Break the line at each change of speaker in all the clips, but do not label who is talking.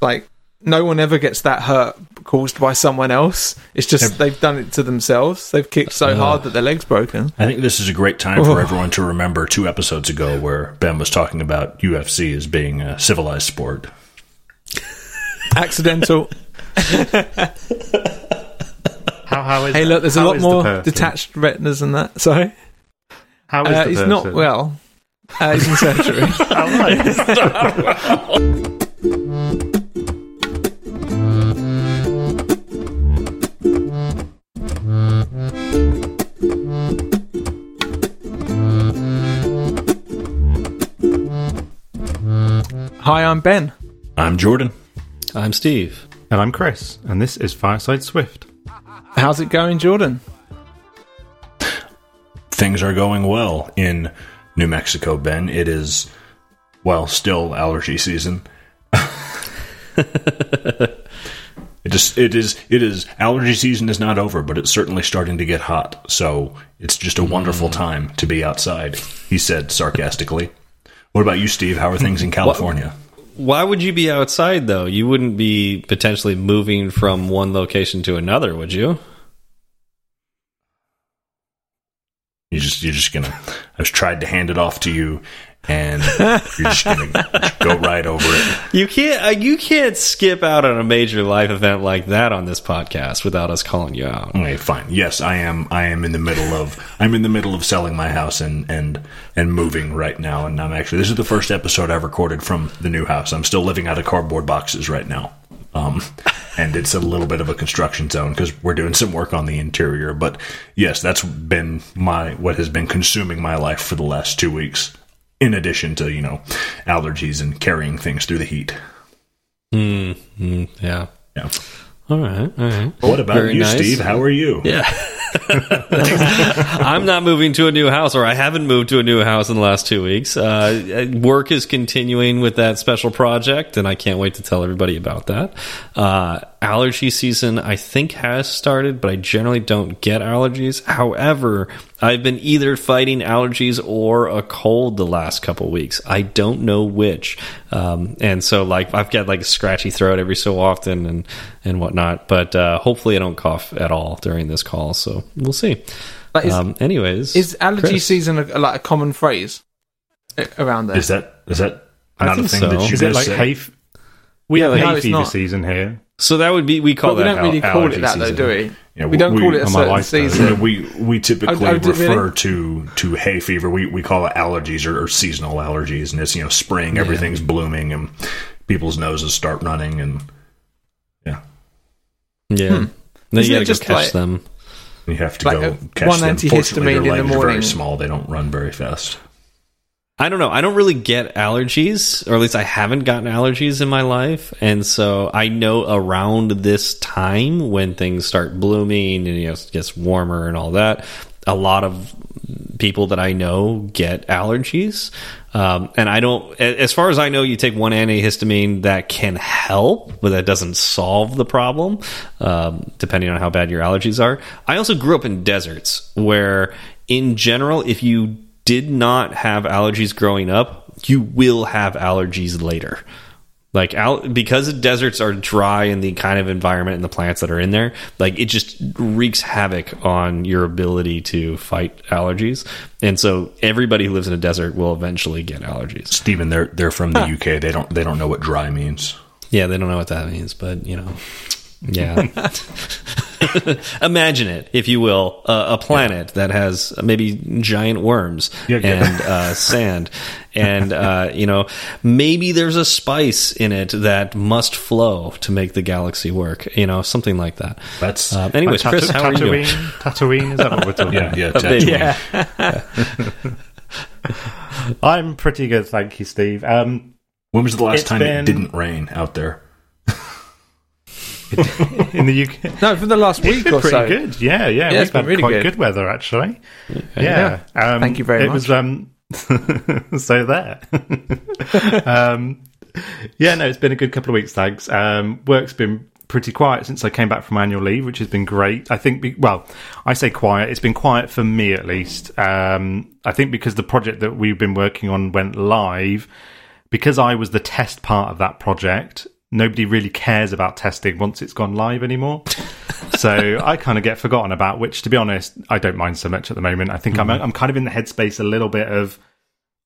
like no one ever gets that hurt caused by someone else. It's just they've done it to themselves. They've kicked so hard that their leg's broken.
I think this is a great time for everyone to remember two episodes ago where Ben was talking about UFC as being a civilized sport.
Accidental.
How, how is
hey, look, there's a
how
lot
is the
more detached retinas than that. Sorry,
How is
uh,
the
he's
person?
not well. Uh, he's in surgery. Hi, I'm Ben.
I'm Jordan.
I'm Steve.
and I'm Chris, and this is Fireside Swift.
How's it going, Jordan?
Things are going well in New Mexico, Ben. It is, well, still allergy season. it just it is it is allergy season is not over, but it's certainly starting to get hot. So it's just a wonderful mm. time to be outside. He said sarcastically. What about you, Steve? How are things in California?
Why would you be outside though? You wouldn't be potentially moving from one location to another, would you?
You just you're just gonna. I was tried to hand it off to you, and you're just gonna go right over it.
You can't. Uh, you can't skip out on a major life event like that on this podcast without us calling you out.
Okay, fine. Yes, I am. I am in the middle of. I'm in the middle of selling my house and and and moving right now. And I'm actually. This is the first episode I've recorded from the new house. I'm still living out of cardboard boxes right now. Um, and it's a little bit of a construction zone because we're doing some work on the interior. But yes, that's been my what has been consuming my life for the last two weeks. In addition to you know allergies and carrying things through the heat.
Mm, mm, yeah.
Yeah.
All right. All right.
What about
Very
you,
nice.
Steve? How are you?
Yeah. I'm not moving to a new house, or I haven't moved to a new house in the last two weeks. Uh, work is continuing with that special project, and I can't wait to tell everybody about that. Uh, allergy season, I think, has started, but I generally don't get allergies. However, I've been either fighting allergies or a cold the last couple weeks. I don't know which, um, and so like I've got like a scratchy throat every so often and and whatnot. But uh, hopefully, I don't cough at all during this call. So we'll see.
Like, is,
um, anyways,
is allergy
Chris.
season a, like a common phrase around there?
Is that is that
I
not a
think
thing
so.
that you
Is it
guys
like
say?
hay? f- We have
no,
hay
it's
fever
not.
season here.
So that would be we call
but we don't really call it
allergy
that, though, do we?
Yeah,
we don't
we-
call it a certain
life,
season.
know, we we typically
Oh, oh,
refer
really?
to to hay fever. We we call it allergies or, or seasonal allergies, and it's you know spring, everything's blooming, and people's noses start running, and yeah,
Yeah. Then
Hmm. Isn't
you gotta
just
go catch
like-
them.
you have to
Like
go catch
one
them. Fortunately,
antihistamine
their
in the
legs are very small; they don't run very fast.
I don't know. I don't really get allergies, or at least I haven't gotten allergies in my life. And so I know around this time when things start blooming and you know, it gets warmer and all that, a lot of people that I know get allergies. Um, and I don't, as far as I know, you take one antihistamine that can help, but that doesn't solve the problem, um, depending on how bad your allergies are. I also grew up in deserts where, in general, if you did not have allergies growing up, you will have allergies later. Like al- because the deserts are dry and the kind of environment and the plants that are in there, like it just wreaks havoc on your ability to fight allergies. And so everybody who lives in a desert will eventually get allergies.
Stephen, they're they're from the UK. They don't they don't know what dry means.
Yeah, they don't know what that means, but you know, yeah. Imagine it, if you will, uh, a planet that has maybe giant worms
Yeah, yeah.
and uh, sand, and uh, you know, maybe there's a spice in it that must flow to make the galaxy work. You know, something like that.
That's
Um, anyways,
Like
Chris, how are you doing?
Tatooine? Tatooine, is that what we're talking
yeah
about?
yeah.
bit.
Tatooine.
Yeah.
I'm pretty good, thank you, Steve. Um,
When was the last time
been-
it didn't rain out there?
in the UK,
No, for the last
it's
week
been
or
pretty
so.
good. Yeah, yeah,
Yeah,
we've
it's been
had
really
quite
good.
good. weather actually. Yeah, Um,
Thank you very
it
much.
was um, so there. um, yeah, no, it's been a good couple of weeks. Thanks. Um, work's been pretty quiet since I came back from annual leave, which has been great. I think. Be, well, I say quiet. It's been quiet for me at least. Um, I think because the project that we've been working on went live, because I was the test part of that project. Nobody really cares about testing once it's gone live anymore. so I kind of get forgotten about, which, to be honest, I don't mind so much at the moment. I think I'm I'm kind of in the headspace a little bit of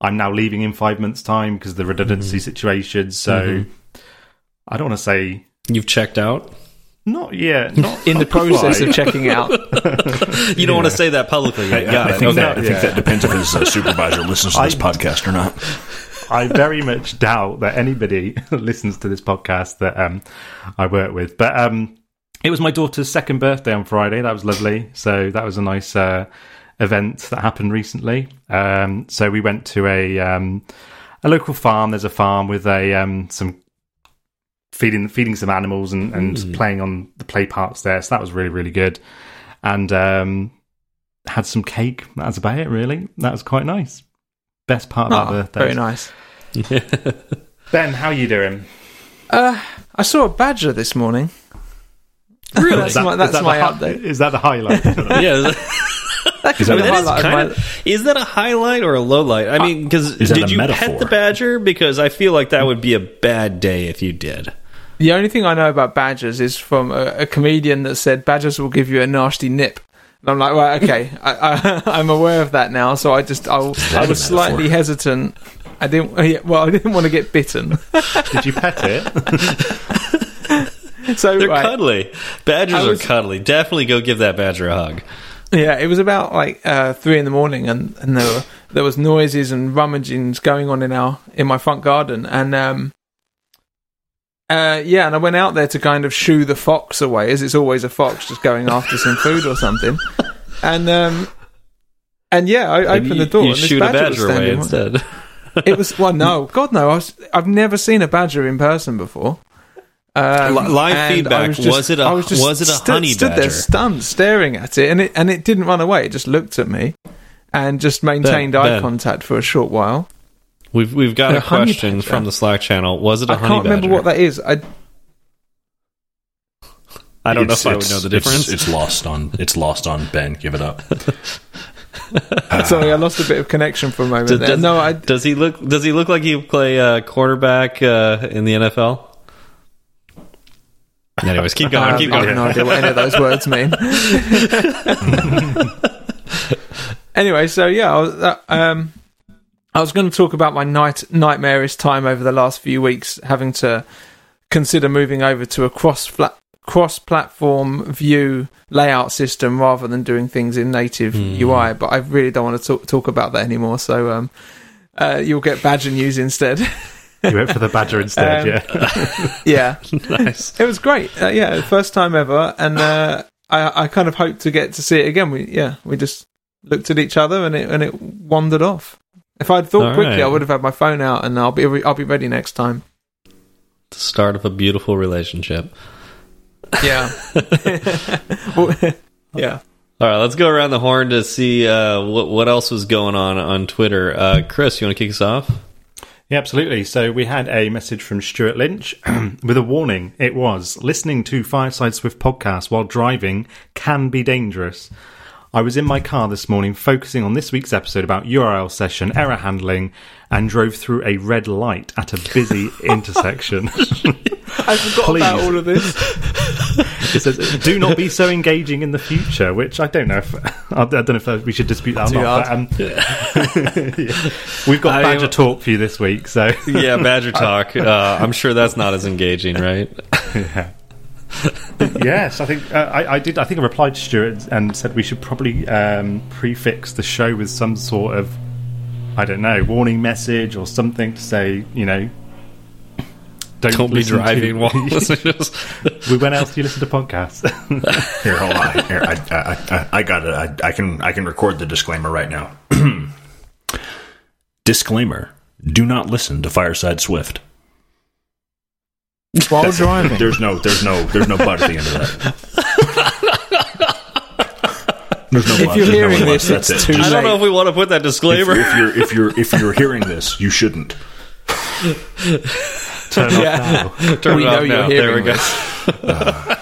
I'm now leaving in five months' time because of the redundancy situation. So I don't want to say
You've checked out.
not yet, not
in the process of checking out.
You don't want to say that publicly. Yet. Got
I
it.
think
Okay.
that I think that depends if his uh, supervisor listens to this podcast or not.
I very much doubt that anybody listens to this podcast that um, I work with. But um, it was my daughter's second birthday on Friday. That was lovely. So that was a nice uh, event that happened recently. Um, so we went to a um, a local farm. There's a farm with a um, some feeding feeding some animals and, and playing on the play parts there. So that was really really good. And um, had some cake. That's about it. Really, that was quite nice. Best part of
Oh,
that birthday.
very nice.
Ben, how are you doing?
Uh, I saw a badger this morning.
Really?
That's my, that's
is that
my
the hi-
update.
Is that the highlight?
yeah.
That
that a-
the
That is,
highlight of
kind of, is that a highlight or a low light? I mean, because did you
metaphor?
pet the badger? Because I feel like that would be a bad day if you did.
The only thing I know about badgers is from a, a comedian that said badgers will give you a nasty nip. And I'm like, well, okay, I, I, I'm aware of that now. So I just, I was
metaphor?
slightly hesitant. I didn't, yeah, well, I didn't want to get bitten.
Did you pet it?
So
They're
right,
cuddly. Badgers
was-
are cuddly. Definitely go give that badger a hug.
yeah, it was about like uh, three in the morning, and, and there were there was noises and rummagings going on in our in my front garden, and um, uh, yeah, and I went out there to kind of shoo the fox away, as it's always a fox just going after some food or something, and um, and yeah, I
And
opened
you,
the door
You
and this
shoot a
badger was
badger away instead.
It was well, no, God no, I was, I've never seen a badger in person before. Um,
live feedback, was
just-
it a-
I was, just
was it a
stood,
honey
stood there stunned, staring at it, and it and it didn't run away. It just looked at me, and just maintained
Ben,
eye
Ben.
contact for a short while.
We've we've got
A
a question
badger.
from the Slack channel. Was it a
I
honey I
can't remember what that is. I
I don't know if I would know the difference.
It's, lost on it's lost on Ben. Give it up.
sorry, I lost a bit of connection for a moment.
Does,
there.
does-
no, I
does he look? Does he look like he would play uh, quarterback uh, in the NFL? Anyways, keep going. Keep
I
going.
have no idea what any of those words mean. anyway, so yeah, I was, uh, um, I was going to talk about my night nightmarish time over the last few weeks, having to consider moving over to a cross flat cross platform view layout system rather than doing things in native UI. But I really don't want to talk, talk about that anymore. So um, uh, you'll get badger news instead.
You went for the badger instead,
Um,
yeah.
yeah.
nice.
It was great. Uh, yeah, first time ever, and uh, I, I kind of hope to get to see it again. We yeah, we just looked at each other and it and it wandered off. If I'd thought
All
quickly,
right.
I would have had my phone out, and I'll be re- I'll be ready next time.
The start of a beautiful relationship.
Yeah. Well, yeah.
All right, let's go around the horn to see uh, what what else was going on on Twitter. Uh, Chris, you want to kick us off?
Yeah, absolutely. So we had a message from Stuart Lynch with a warning. It was listening to Fireside Swift podcast while driving can be dangerous. I was in my car this morning focusing on this week's episode about URLSession, error handling, and drove through a red light at a busy intersection.
I forgot about
Please.
all of this.
It says, "Do not be so engaging in the future," which I don't know if I don't know if we should dispute that or
Too
not. But, um, yeah. We've got
I-
Badger talk for you this week, so
Yeah, Badger Talk. Uh, I'm sure that's not as engaging, right?
yes, I think uh, I, I did. I think I replied to Stuart and said we should probably um, prefix the show with some sort of I don't know warning message or something to say you know. Don't,
Don't be driving
to,
while listening.
Well, when else do you listen to podcasts?
Here, hold on. Here, I, I, I, I got it. I, I can I can record the disclaimer right now. disclaimer: Do not listen to Fireside Swift.
While driving.
There's no there's no there's no but at the end of that. There's no
If
but.
you're
There's no
hearing
but.
this,
That's
it's
it.
too
I don't know if we want to put that disclaimer.
if you're if you're if you're hearing this, you shouldn't.
Turn off now.
Turn
We
it
know
off
you're
now. There we
hearing
go.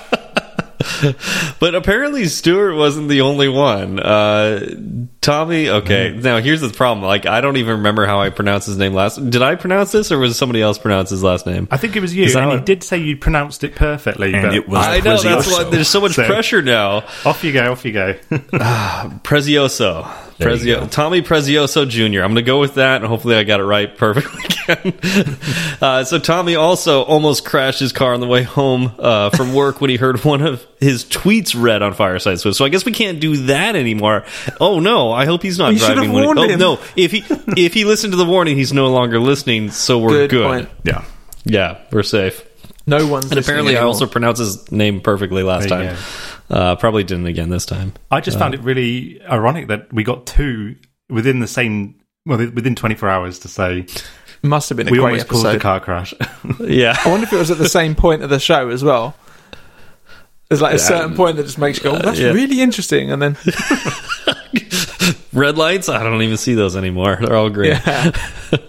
but apparently, Stuart wasn't the only one. Uh, Tommy. Okay, now here's the problem. Like, I don't even remember how I pronounced his name last. Did I pronounce this, or was somebody else pronounce his last name?
I think it was you,
Is that
and you
what-
did say you pronounced it perfectly.
And
but
it was
I know that's
Prezioso.
why there's so much
So-
pressure now.
off you go, off you go.
Prezioso.
There
Prezio-
go.
Tommy Prezioso Jr. I'm going to go with that, and hopefully I got it right perfectly again. uh, so Tommy also almost crashed his car on the way home uh, from work when he heard one of his tweets read on Fireside Swift. So I guess we can't do that anymore. Oh no! I hope he's not
You should
driving.
have
when
warned
oh
him.
no! If he if he listened to the warning, he's no longer listening. So we're
Good
good.
point.
Yeah.
Yeah, we're safe.
No one's.
And apparently, I also pronounced his name perfectly last
There
time. Uh, probably didn't again this time.
I just found it really ironic that we got two within the same, well, within 24 hours to say
must have been a
we
great
almost caused a
episode.
car crash.
Yeah.
I wonder if it was at the same point of the show as well. There's like a certain point that just makes you go, oh, "That's
Yeah.
really interesting," and then
Red lights? I don't even see those anymore. They're all green.
yeah,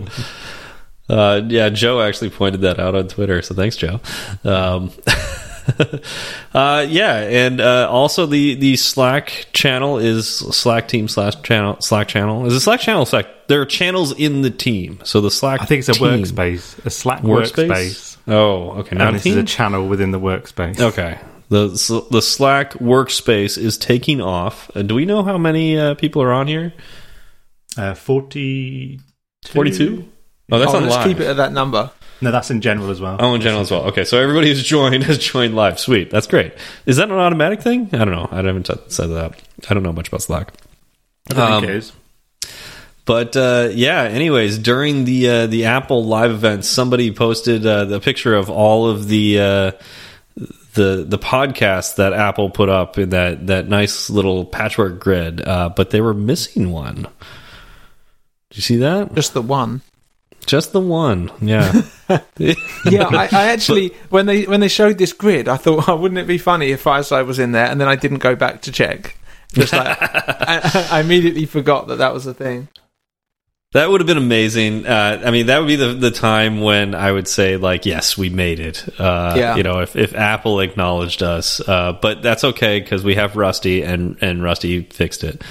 Uh, yeah, Joe actually pointed that out on Twitter, so thanks, Joe. Um, uh, yeah, and uh, also the the Slack channel is Slack team slash channel Slack channel is a Slack channel Slack. There are channels in the team, so the Slack.
I think it's a
team-
workspace, a Slack
workspace.
workspace.
Oh, okay, not
and
a
this is a channel within the workspace.
okay, the the Slack workspace is taking off. Uh, do we know how many uh, people are on here?
Uh, 40.
Forty-two. Oh, that's
oh,
on
let's
live.
keep it at that number.
No, that's in general as well.
Oh, in general as well. Okay, so everybody who's joined has joined live. Sweet, that's great. Is that an automatic thing? I don't know. I haven't said that. I don't know much about Slack.
I don't
um,
think it is.
But uh, yeah, anyways, during the uh, the Apple live event, somebody posted uh, the picture of all of the uh, the the podcasts that Apple put up in that that nice little patchwork grid, uh, but they were missing one. Do you see that?
Just the one.
Just the one. Yeah.
Yeah, I, I actually when they when they showed this grid, I thought, oh, wouldn't it be funny if Fireside was in there? And then I didn't go back to check. Just like I, I immediately forgot that that was a thing.
That would have been amazing. Uh, I mean, that would be the the time when I would say, like, yes, we made it. Uh,
Yeah.
You know, if, if Apple acknowledged us, uh, but that's okay because we have Rusty and and Rusty fixed it.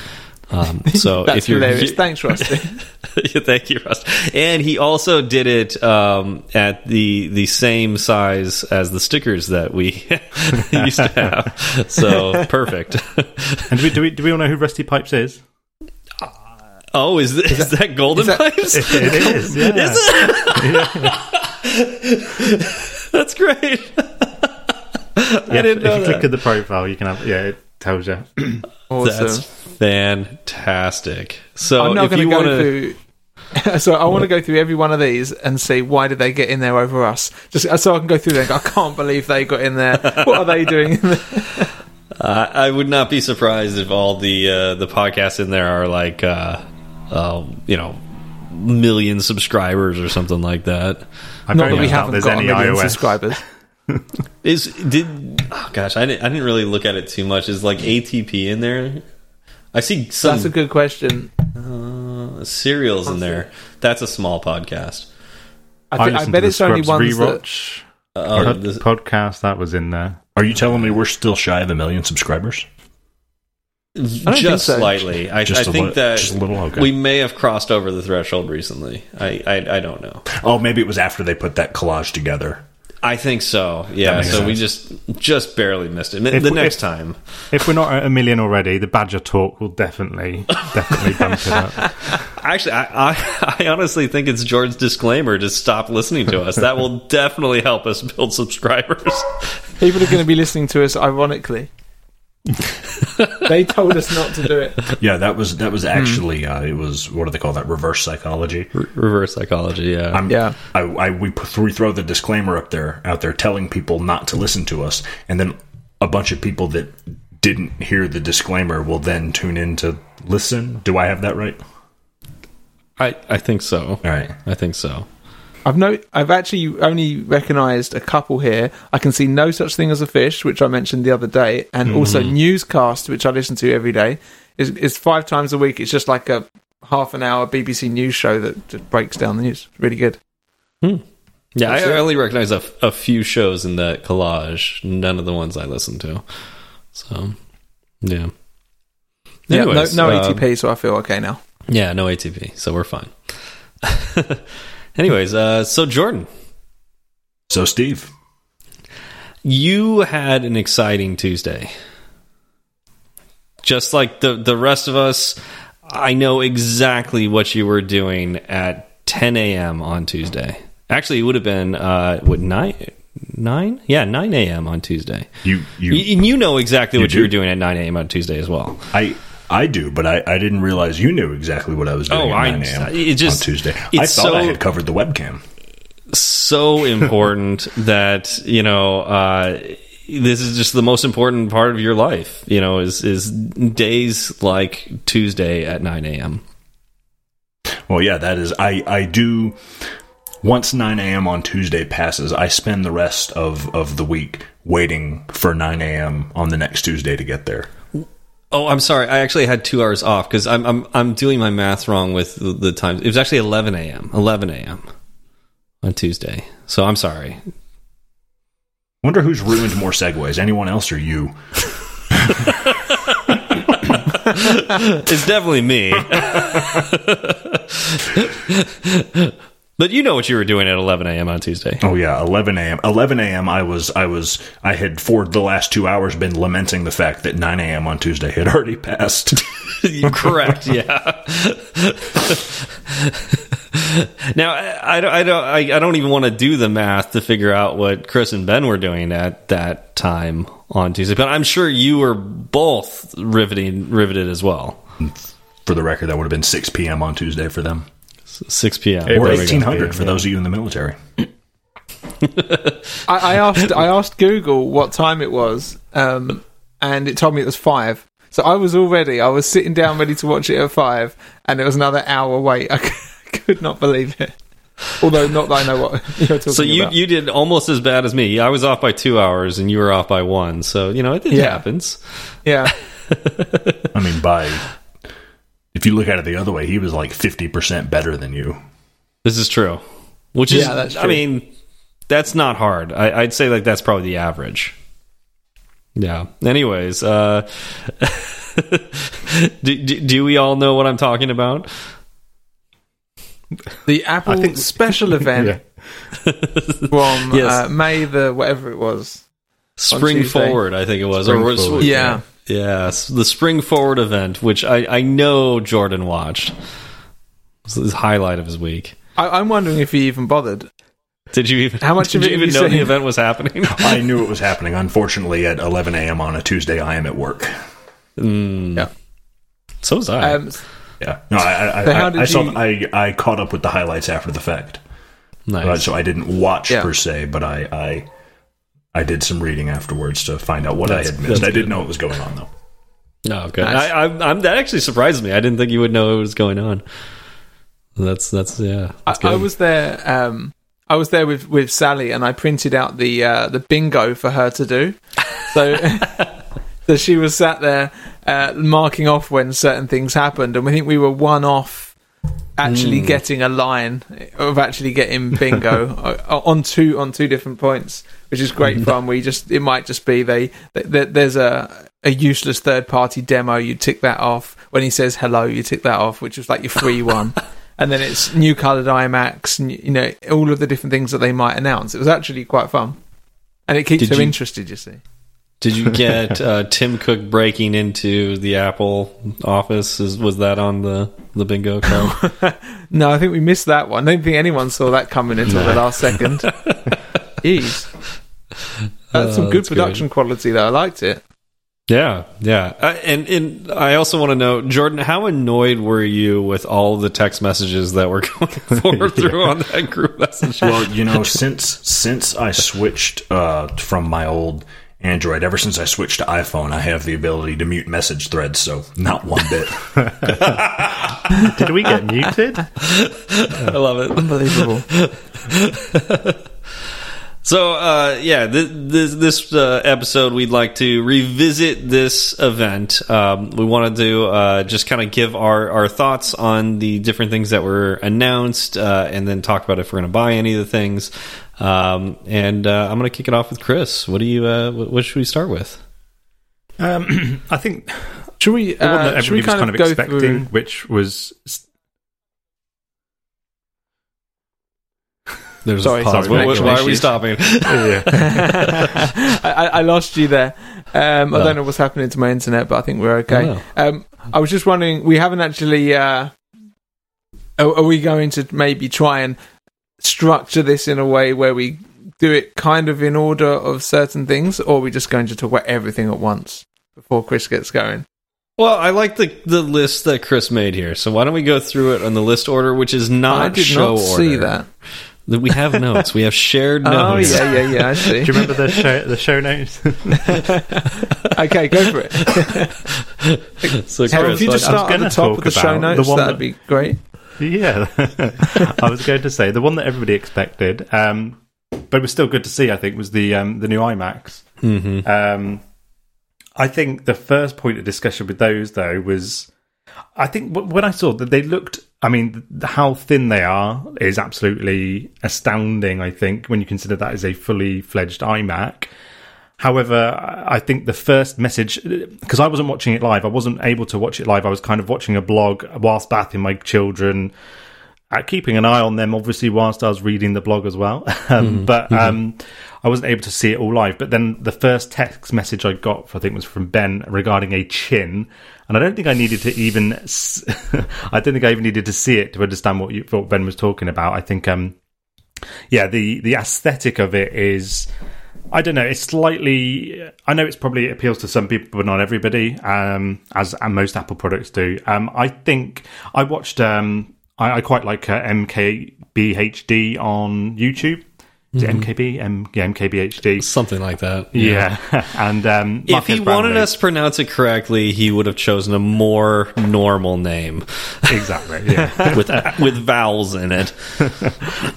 Um, so
That's
if you're,
hilarious. Thanks, Rusty.
thank you, Rusty. And he also did it um, at the the same size as the stickers that we used to have. So perfect.
And do we, do we do we all know who Rusty Pipes is?
Oh, is, th- is that Golden
is that-
Pipes?
it is. Yeah.
That's great.
I
didn't
if,
know
if you click
that.
at the profile, you can have. Yeah, it tells you.
Awesome.
That's fantastic. So
I'm not going to go
want to,
through. so I want to go through every one of these and see why did they get in there over us. Just so I can go through there. and go, I can't believe they got in there. What are they doing? In there?
uh, I would not be surprised if all the uh, the podcasts in there are like, uh, uh, you know, million subscribers or something like that.
I
Not
don't
that we haven't
there's
got a
any
million
iOS.
subscribers.
Is did oh gosh, I didn't I didn't really look at it too much. Is like ATP in there? I see some
That's a good question.
uh, serials in there. That's a small podcast.
I, thi- I
listened
bet
to
it's
the
only
one
ones that.
Uh,
pod-
this-
podcast that was in there.
Are you telling me we're still shy of a million subscribers?
Don't think
just
so.
slightly. I,
Just
I
a
think
li-
that
just a little, okay.
we may have crossed over the threshold recently. I, I I don't know.
Oh, maybe it was after they put that collage together.
I think so. Yeah.
makes
So we just just barely missed it.
If
the next
if-
time.
If we're not at a million already, the Badger talk will definitely, definitely bump it up.
Actually, I, I I honestly think it's George's disclaimer to stop listening to us. That will definitely help us build subscribers.
People are going to be listening to us ironically. They told us not to do it.
Yeah, that was that was actually uh, it was what do they call that? Reverse psychology.
Reverse psychology. Yeah.
I'm,
Yeah.
I, I we put, we throw the disclaimer up there out there telling people not to listen to us, and then a bunch of people that didn't hear the disclaimer will then tune in to listen. Do I have that right?
I I think so.
All right.
I think so.
I've no, I've actually only recognised a couple here. I can see no such thing as a fish, which I mentioned the other day, and also newscast, which I listen to every day. is is five times a week. It's just like a half an hour BBC news show that just breaks down the news. Really good.
Yeah,
That's
I
it.
only recognize a, a few shows in that collage. None of the ones I listen to. So, yeah.
Yeah, no,
Anyways,
no
um,
ATP, so I feel okay now.
Yeah, no ATP, so we're fine. Anyways, uh, so Jordan,
So, Steve,
you had an exciting Tuesday. Just like the the rest of us, I know exactly what you were doing at 10 a.m. on Tuesday. Actually, it would have been uh, what nine nine? Yeah, 9 a.m. on Tuesday.
you you
You, and you know exactly
You
what you were doing at 9 a.m. on Tuesday as well.
I I do, but I, I didn't realize you knew exactly what I was doing
Oh,
at
I-
9 a.m.
it just-
on Tuesday. I thought I had covered the webcam.
so important that you know uh, this is just the most important part of your life. You know, is is days like Tuesday at 9 a.m.
Well, yeah, that is. I I do. Once 9 a.m. on Tuesday passes, I spend the rest of, of the week waiting for 9 a.m. on the next Tuesday to get there.
Oh, I'm sorry. I actually had two hours off because I'm I'm I'm doing my math wrong with the, the times. It was actually 11 a.m. 11 a.m. on Tuesday. So I'm sorry.
Wonder who's ruined more segues, anyone else or you?
It's definitely me. but you know what you were doing at 11 a.m. on Tuesday.
Oh yeah, 11 a.m. 11 a.m. I was I was I had for the last two hours been lamenting the fact that 9 a.m. on Tuesday had already passed.
Correct. Yeah. now I, I don't I don't I, I don't even want to do the math to figure out what Chris and Ben were doing at that time on Tuesday, but I'm sure you were both riveting riveted as well.
for the record, that would have been 6 p.m. on Tuesday for them,
6 p.m.
It
or
was
1800 for
yeah.
those of you in the military.
I, I asked I asked Google what time it was, um, and it told me it was five. So I was already. I was sitting down ready to watch it at five, and it was another hour wait. I could not believe it. Although not that I know what you're talking
So you
about.
you did almost as bad as me. I was off by two hours, and you were off by one. So you know it, it
Yeah.
happens.
yeah,
I mean, by if you look at it the other way, he was like 50% better than you.
This is true. Which is,
Yeah, that's
I mean, that's not hard. I, I'd say like that's probably the average. Yeah. Anyways, uh, do, do, do we all know what I'm talking about?
the Apple
I think-
special event
Yeah.
from
Yes.
uh, May the whatever it was.
Spring Forward, I think it was.
Spring
or was
Forward,
Yeah,
yeah, s- the Spring Forward event, which I, I know Jordan watched. It's the highlight of his week.
I, I'm wondering if he even bothered.
Did you even
How much
did
of
you even
have you
know the event was happening?
I knew it was happening. Unfortunately, at 11 a.m. on a Tuesday, I am at work.
Mm.
Yeah.
So was I.
Um,
Yeah, no, I I,
So
I, I saw
you-
I I caught up with the highlights after the fact,
nice.
Uh, so I didn't watch
Yeah.
per se, but I I I did some reading afterwards to find out what
That's-
I had missed. I did
good.
know what was going on though.
No, good.
Nice.
I, I, I'm that actually surprised me. I didn't think you would know what was going on. That's that's yeah.
I,
That's
I
good.
was there. Um, I was there with, with Sally, and I printed out the uh, the bingo for her to do. So, so she was sat there uh, marking off when certain things happened, and we think we were one off actually
Hmm.
getting a line of actually getting bingo uh, on two on two different points, which is great fun. We just it might just be they, they there's a a useless third party demo. You tick that off when he says hello. You tick that off, which was like your free one. And then it's new coloured iMacs, and you know all of the different things that they might announce. It was actually quite fun, and it keeps
Did
them
you-
interested. You see,
Did you get uh, Tim Cook breaking into the Apple office? Is, was that on the the bingo card?
no, I think we missed that one. I don't think anyone saw that coming until the last second. Jeez, that's some
Oh,
good
that's good.
production quality. Though I liked it.
yeah, yeah. Uh, and and I also want to know, Jordan, how annoyed were you with all the text messages that were going forward through on that group message?
Well, you know, since since I switched uh, from my old Android, ever since I switched to iPhone, I have the ability to mute message threads. So not one bit.
Did we get muted?
I love it.
Unbelievable.
So, uh, yeah, th- this this uh, episode we'd like to revisit this event. Um, we wanted to uh, just kind of give our, our thoughts on the different things that were announced, uh, and then talk about if we're going to buy any of the things. Um, and uh, I'm going to kick it off with Chris. What do you? Uh, what, what should we start with?
Um, I think
Should we?
The one
Uh,
that
should we
everybody was
kind,
kind
of
of
go
expecting,
through?
which was
There's
Sorry,
a pause.
sorry,
Why-
connection
why are we stopping?
I, I- I lost you there. Um, I don't know what's happening to my internet, but I think we're okay.
Oh,
Um, I was just wondering, we haven't actually. Uh, are, are we going to maybe try and structure this in a way where we do it kind of in order of certain things, or are we just going to talk about everything at once before Chris gets going?
Well, I like the the list that Chris made here. So why don't we go through it on the list order, which is not
I did
show
not see
order.
that.
That We have notes. We have shared notes.
Oh yeah, yeah, yeah. I see.
Do you remember the show the show notes?
okay, go for it.
So Chris,
if you just start at
gonna
the top of the show
about the
notes, that'd
that-
be great.
yeah, I was going to say the one that everybody expected, um, but it was still good to see. I think was the um, the new iMacs.
Mhm.
Um, I think the first point of discussion with those though was, I think when I saw that they looked, I mean, how thin they are is absolutely astounding. I think when you consider that is a fully fledged iMac. However, I think the first message, because I wasn't watching it live, I wasn't able to watch it live. I was kind of watching a blog whilst bathing my children, uh, keeping an eye on them, obviously, whilst I was reading the blog as well. um, but um, I wasn't able to see it all live. But then the first text message I got, I think, was from Ben regarding a chin. And I don't think I needed to even. I don't think I even needed to see it to understand what, you, what Ben was talking about. I think, um, yeah, the, the aesthetic of it is, I don't know. It's slightly. I know it's probably it appeals to some people, but not everybody. Um, as and most Apple products do. Um, I think I watched. Um, I, I quite like uh, MKBHD on YouTube. Is it MKB? M, yeah, MKBHD.
something like that.
Yeah, and um,
If he
Marques
wanted
Brownlee.
us to pronounce it correctly, he would have chosen a more normal name
exactly, yeah.
with with vowels in it.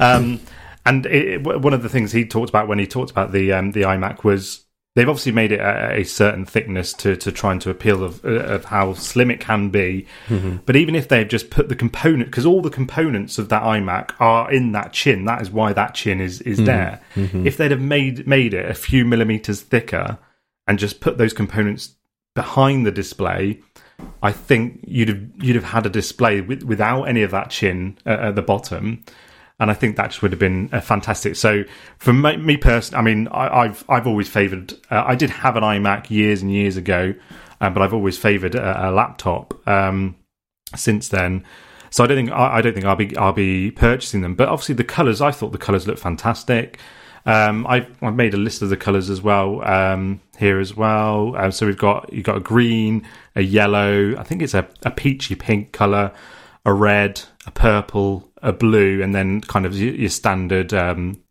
um, and it, it- one of the things he talked about when he talked about the um, the iMac was they've obviously made it a, a certain thickness to to trying to appeal of, of how slim it can be. Mm-hmm. But even if they've just put the component, because all the components of that iMac are in that chin, that is why that chin is is mm-hmm. there. Mm-hmm. If they'd have made made it a few millimeters thicker and just put those components behind the display. I think you'd have you'd have had a display with, without any of that chin at, at the bottom, and I think that just would have been uh, fantastic. So for me, me personally, I mean, I, I've I've always favoured. Uh, I did have an iMac years and years ago, uh, but I've always favoured a, a laptop um, since then. So I don't think I, I don't think I'll be I'll be purchasing them. But obviously the colours, I thought the colours looked fantastic. Um, I've, I've made a list of the colours as well um, here as well. Um, so we've got you've got a green, a yellow. I think it's a, a peachy pink colour, a red, a purple, a blue, and then kind of your, your standard um,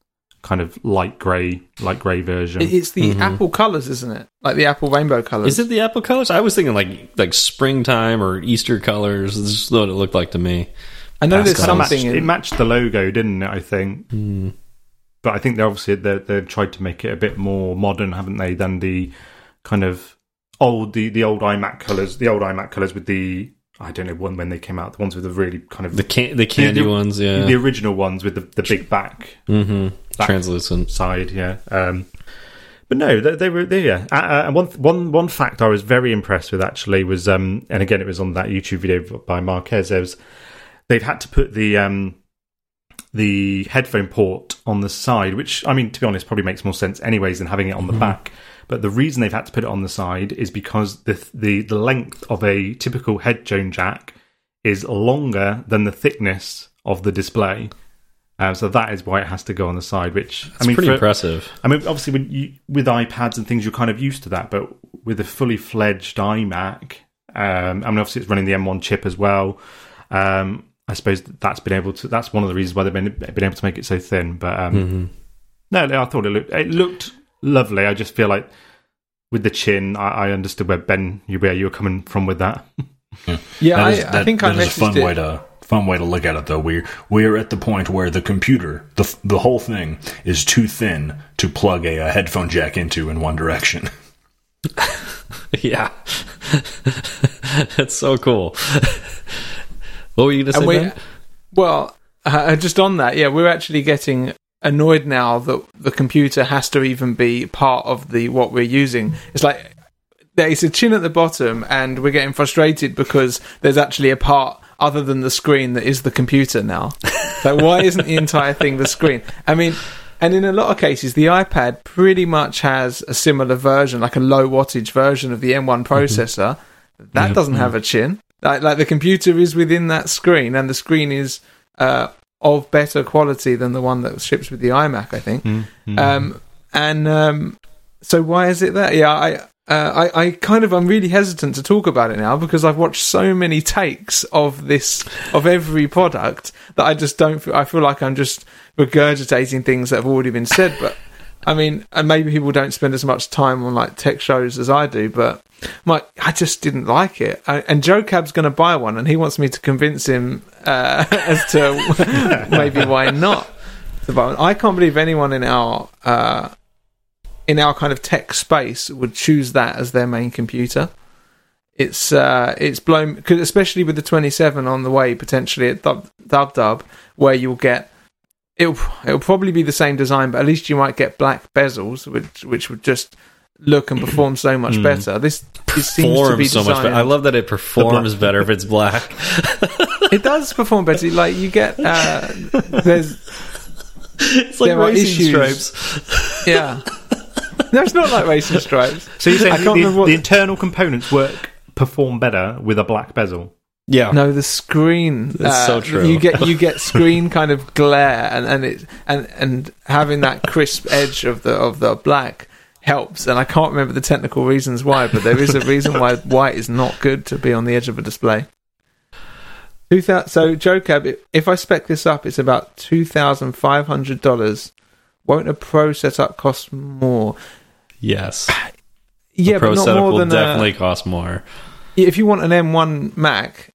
kind of light grey, light grey version.
It's the Apple colours, isn't it? Like the Apple rainbow colours.
Is it the apple colors? I was thinking like like springtime or Easter colors. This is what it looked like to me.
I know there's
Kind of matched,
something
it matched the logo, didn't it? I think. But I think they're obviously they they tried to make it a bit more modern, haven't they? Than the kind of old the the old iMac colors, the old iMac colors with the I don't know one when they came out, the ones with the really kind of
The can the candy
the-
ones, yeah.
the original ones with the the big back
mm-hmm.
Back-
Translucent.
side, yeah. Um, but no, they, they were there. Yeah. Uh, uh, and one one one fact I was very impressed with actually was, um, and again it was on that YouTube video by Marques. There was they've had to put the um, the headphone port on the side, which I mean to be honest probably makes more sense anyways than having it on the back. But the reason they've had to put it on the side is because the the the length of a typical head headphone jack is longer than the thickness of the display. Um, so that is why it has to go on the side. Which
It's
I mean,
pretty
for-
impressive.
I mean, obviously, when you, with iPads and things, you're kind of used to that. But with a fully fledged iMac, um, I mean, obviously, it's running the M1 chip as well. Um, I suppose that's been able to. That's one of the reasons why they've been been able to make it so thin. But um, no, no, I thought it looked it looked lovely. I just feel like with the chin, I, I understood where Ben, you where you were coming from with that.
yeah,
That
I,
is-
I
that-
think I
that is a fun
it.
way to fun way to look at it though. We're we're at the point where the computer, the the whole thing, is too thin to plug a, a headphone jack into in one direction.
Yeah. That's so cool. what were you going to say?
We,
Ben?
well, uh, just on that, yeah, we're actually getting annoyed now that the computer has to even be part of the what we're using. It's like there is a chin at the bottom, and we're getting frustrated because there's actually a part other than the screen that is the computer now. so why isn't the entire thing the screen? I mean, and in a lot of cases, the iPad pretty much has a similar version, like a low wattage version of the M1 processor. That
Yeah.
doesn't have a chin. Like, like the computer is within that screen, and the screen is uh, of better quality than the one that ships with the iMac. I think.
Mm-hmm.
Um, and um, so why is it that? Yeah, I, uh, I, I kind of I'm really hesitant to talk about it now because I've watched so many takes of this of every product that I just don't. Feel, I feel like I'm just regurgitating things that have already been said. But I mean, and maybe people don't spend as much time on like tech shows as I do. But my, I just didn't like it. I, and Joe Cab's going to buy one, and he wants me to convince him uh, as to maybe why not. I can't believe anyone in our uh, in our kind of tech space would choose that as their main computer. It's uh, it's blown, 'cause especially with the 27 on the way potentially at Dub Dub, Dub where you'll get it'll it'll probably be the same design, but at least you might get black bezels, which which would just look and perform so much better. This, this seems to be
Performs so much better. I love that it performs better if it's black.
it does perform better. Like you get uh, there's
It's like
There
racing
issues.
stripes.
yeah. No, it's not like racing stripes.
So you're
I
saying
can't
the,
remember what-
the internal components work perform better with a black bezel?
Yeah.
No, the screen.
That's so true.
You get you get screen kind of glare, and and it and and having that crisp edge of the of the black helps. And I can't remember the technical reasons why, but there is a reason why white is not good to be on the edge of a display. So Joe Cab, if I spec this up, it's about two thousand five hundred dollars. Won't a pro setup cost more?
Yes.
Ah, yeah,
Pro
but not
setup
more
will
than a-
definitely cost more.
if you want an M1 Mac,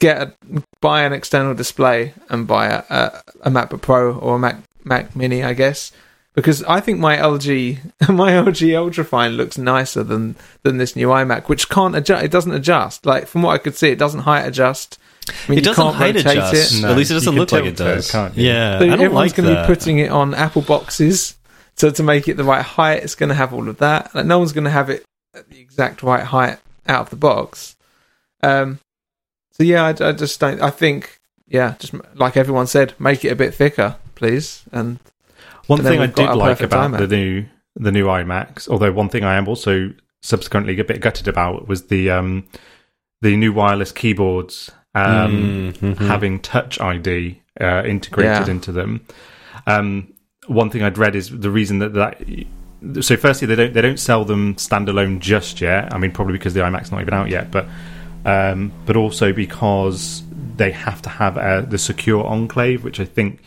get a, buy an external display and buy a, a, a MacBook Pro or a Mac Mac Mini, I guess. Because I think my LG my LG Ultrafine looks nicer than than this new iMac, which can't adjust. It doesn't adjust. Like from what I could see, it doesn't height adjust. I mean,
It doesn't height adjust.
it.
No,
At least it doesn't look like it
tilt it,
does.
can't you?
Yeah,
So
I don't
everyone's
like
going to be putting it on Apple boxes to to make it the right height. It's going to have all of that. Like no one's going to have it at the exact right height out of the box. Um. So yeah, I, I just don't. I think yeah, just like everyone said, make it a bit thicker, please. And
One thing I did like about
iMac.
the new the new iMacs, although one thing I am also subsequently a bit gutted about was the um the new wireless keyboards um
Mm, mhm.
having Touch ID uh, integrated
Yeah.
into them. Um, one thing I'd read is the reason that that. So, firstly, they don't they don't sell them standalone just yet. I mean, probably because the iMac's not even out yet, but um, but also because they have to have uh, the secure enclave, which I think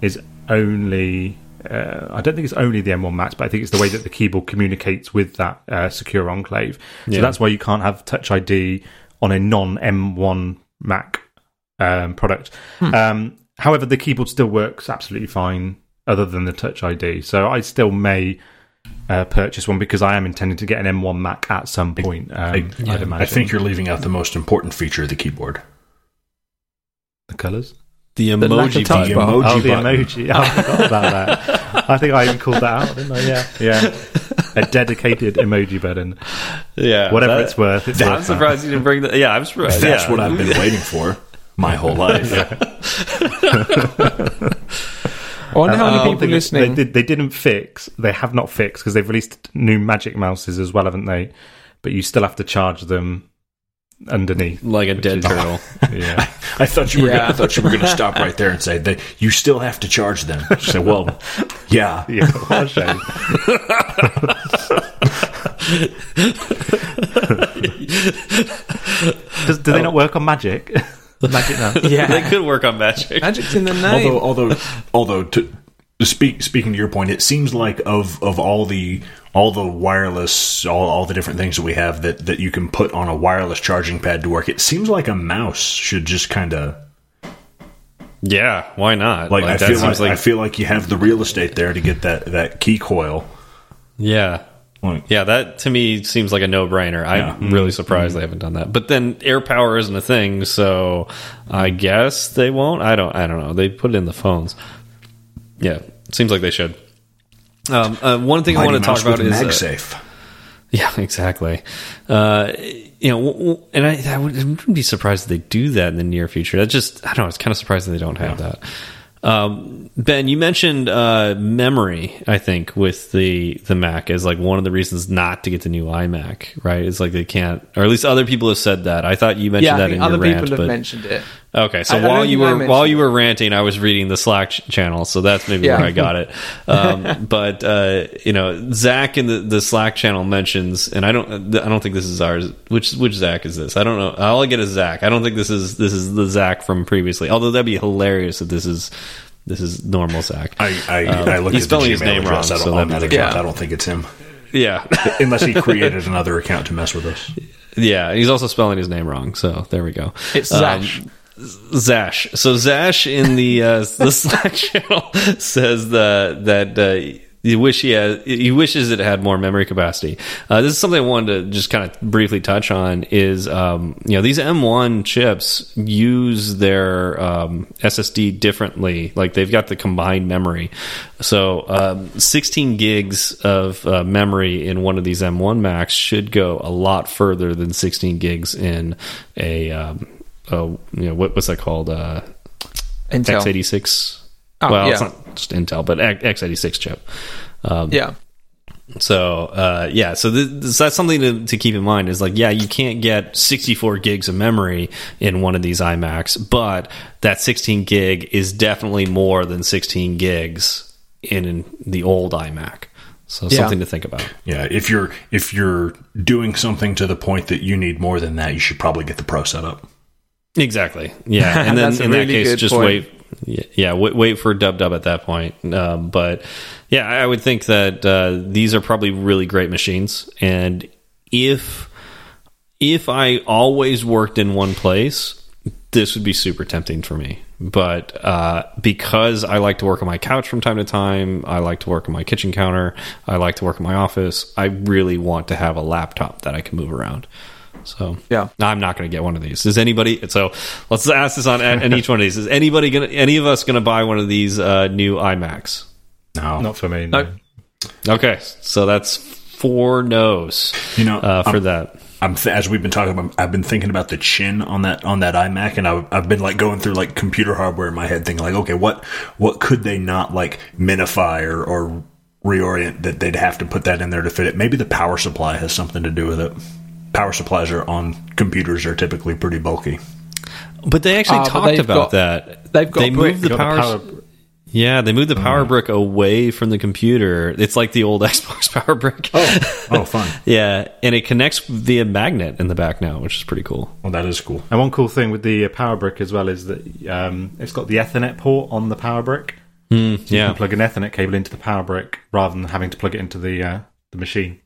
is only. Uh, I don't think it's only the M1 Macs, but I think it's the way that the keyboard communicates with that uh, secure enclave. So
Yeah.
that's why you can't have Touch ID on a non M1 Mac um, product. Um, however, the keyboard still works absolutely fine, other than the Touch ID. So I still may uh, purchase one because I am intending to get an M1 Mac at some point. Um, I'd imagine.
I think you're leaving out the most important feature of the keyboard.
the colours.
The
The lack of
emoji
touch
button.
bar.
emoji
Oh, the
button.
emoji! I forgot about that. I think I even called that out, didn't I? Yeah, yeah. A dedicated emoji button.
Yeah,
Whatever
that-
it's worth. It's
I'm
worth that.
surprised you didn't bring that. Yeah, I'm surprised.
That's
yeah.
what I've been waiting for my whole life.
I wonder how many people
thing
listening.
They, they didn't fix. They have not fixed because they've released new Magic Mouses as well, haven't they? But you still have to charge them underneath.
like a dead
is-
turtle.
Yeah.
I thought you were.
Yeah.
Gonna, I thought you were going to stop right there and say that you still have to charge them. Say, well, yeah.
Yeah, what a shame. Does, do they oh. not work on Magic? Magic now.
yeah,
they could work on magic.
magic's in the name.
Although, although, although, to, to speak speaking to your point, it seems like of of all the all the wireless, all, all the different things that we have that that you can put on a wireless charging pad to work, it seems like a mouse should just kind of
Yeah, why not?
like, I
that
feel like,
seems like
I feel like you have the real estate there to get that that Qi coil.
yeah.
Like,
Yeah, that to me seems like a no-brainer. I'm
Yeah.
really mm-hmm. surprised they haven't done that. But then AirPower isn't a thing, so I guess they won't. I don't. I don't know. They put it in the phones. Yeah, seems like they should. Um, uh, one thing I want to talk about
with
is uh,
MagSafe.
Yeah, exactly. Uh, you know, w- w- and I, I would- I wouldn't be surprised if they do that in the near future. That just, I don't know, it's kind of surprising they don't have that. Um, ben, you mentioned uh, memory. I think with the the Mac as like one of the reasons not to get the new iMac. Right? It's like they can't, or at least other people have said that. I thought you mentioned
Yeah, I
that
think
in
other
your
people
rant,
have
but
mentioned it.
Okay, so
I- I
while
don't
you were while you were ranting, I was reading the Slack ch- channel, so that's maybe
Yeah.
where I got it. Um, but uh, you know, Zach in the, the Slack channel mentions, and I don't, I don't think this is ours. Which which Zach is this? I don't know. All I get is Zach. I don't think this is this is the Zach from previously. Although that'd be hilarious if this is this is normal Zach.
I I,
Um,
I looked
he's
at the
spelling
Gmail
his name
address.
wrong,
I
so
don't, on
that'd
that
be-
account.
Yeah.
I don't think it's him,
yeah,
unless he created another account to mess with us.
yeah. He's also spelling his name wrong. So there we go.
It's
Um,
Zash.
Zash. So Zash in the uh, the Slack channel says that that uh, he wish he had, he wishes it had more memory capacity. Uh, this is something I wanted to just kind of briefly touch on. Is um, you know these M1 chips use their um, SSD differently. Like they've got the combined memory. So um, 16 gigs of uh, memory in one of these M1 Macs should go a lot further than 16 gigs in a oh, you know, what, what's that called? Uh,
Intel.
x86.
Oh,
well,
yeah.
it's not just Intel, but X- x86 chip. Um,
Yeah.
So, uh, yeah, so th th- that's something to, to keep in mind is like, yeah, you can't get 64 gigs of memory in one of these iMacs, but that 16 gig is definitely more than 16 gigs in the old iMac. So,
Yeah.
something to think about.
Yeah, if you're if you're doing something to the point that you need more than that, you should probably get the pro setup.
Exactly. Yeah, and then in that case, just
point.
wait. Yeah, wait, wait for Dub Dub at that point. Um, but yeah, I would think that uh, these are probably really great machines, and if if I always worked in one place, this would be super tempting for me. But uh, because I like to work on my couch from time to time, I like to work on my kitchen counter, I like to work in my office. I really want to have a laptop that I can move around. So
Yeah.
I'm not going to get one of these. Is anybody? So let's ask this on on each one of these. Is anybody going? to Any of us going to buy one of these uh, new iMacs?
No,
Not for me. No.
Nope.
Okay, so that's four no's
you know,
uh, for
I'm-
that.
I'm th- as we've been talking about. I've been thinking about the chin on that on that iMac, and I've, I've been like going through like computer hardware in my head, thinking like, okay, what what could they not like minify or, or reorient that they'd have to put that in there to fit it? Maybe the power supply has something to do with it. Power supplies are on computers are typically pretty bulky.
But they actually
but
talked about
got-
that.
they've got
they
brick.
moved the
Got the
power.
power-
yeah, they moved the power brick away from the computer. It's like the old Xbox power brick.
Oh, oh, fun.
Yeah, and it connects via magnet in the back now, which is pretty cool.
Well, that is cool.
And one cool thing with the uh, power brick as well is that um, it's got the Ethernet port on the power brick. You
yeah,
can plug an Ethernet cable into the power brick rather than having to plug it into the uh, the machine.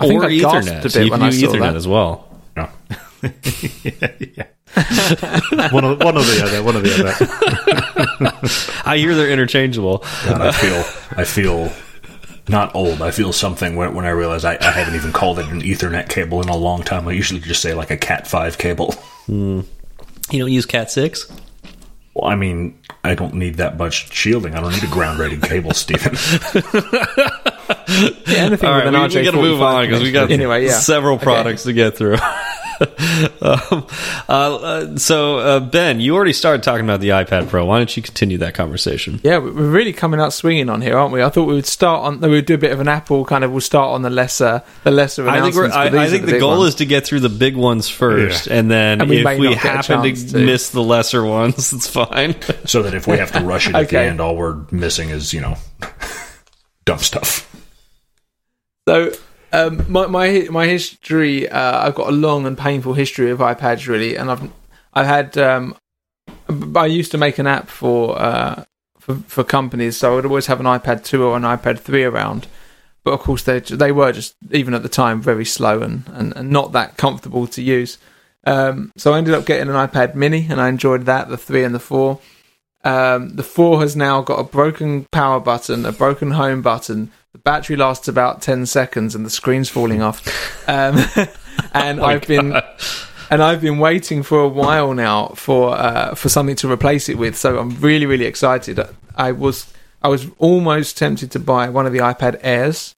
I think
or
I
Ethernet.
a bit
so you can do Ethernet
that.
as well.
Yeah.
one, or, one or the other. One or the other.
I hear they're interchangeable.
God, I feel I feel not old. I feel something when, when I realize I, I haven't even called it an Ethernet cable in a long time. I usually just say like a Cat five cable. Hmm.
You don't use Cat six?
Well, I mean, I don't need that much shielding. I don't need a ground rated cable, Stephen.
Yeah, anything
All right,
with
we,
an
we got to move on because we got
anyway. Yeah.
several
Okay.
products to get through. um, uh, so uh, Ben, you already started talking about the iPad Pro. Why don't you continue that conversation?
Yeah, we- we're really coming out swinging on here, aren't we? I thought we would start on. We would do a bit of an Apple kind of. We'll start on the lesser, the lesser
I think,
announcements.
we're, I, I think the
big
goal
ones.
is to get through the big ones first, and then
And we
if we
not get a
happen to,
to.
miss the lesser ones, it's fine.
so that if we have to rush it at the end, all we're missing is, you know, dumb stuff.
So, um, my my my history. Uh, I've got a long and painful history of iPads, really, and I've I've had. Um, I used to make an app for uh, for for companies, so I would always have an iPad two or an iPad three around. But of course, they they were just even at the time very slow and, and, and not that comfortable to use. Um, so I ended up getting an iPad Mini, and I enjoyed that. The three and the four. Um, the four has now got a broken power button, a broken home button. The battery lasts about ten seconds, and the screen's falling off. Um, and I've been and I've been waiting for a while now for uh, for something to replace it with. So I'm really really excited. I was I was almost tempted to buy one of the iPad Airs,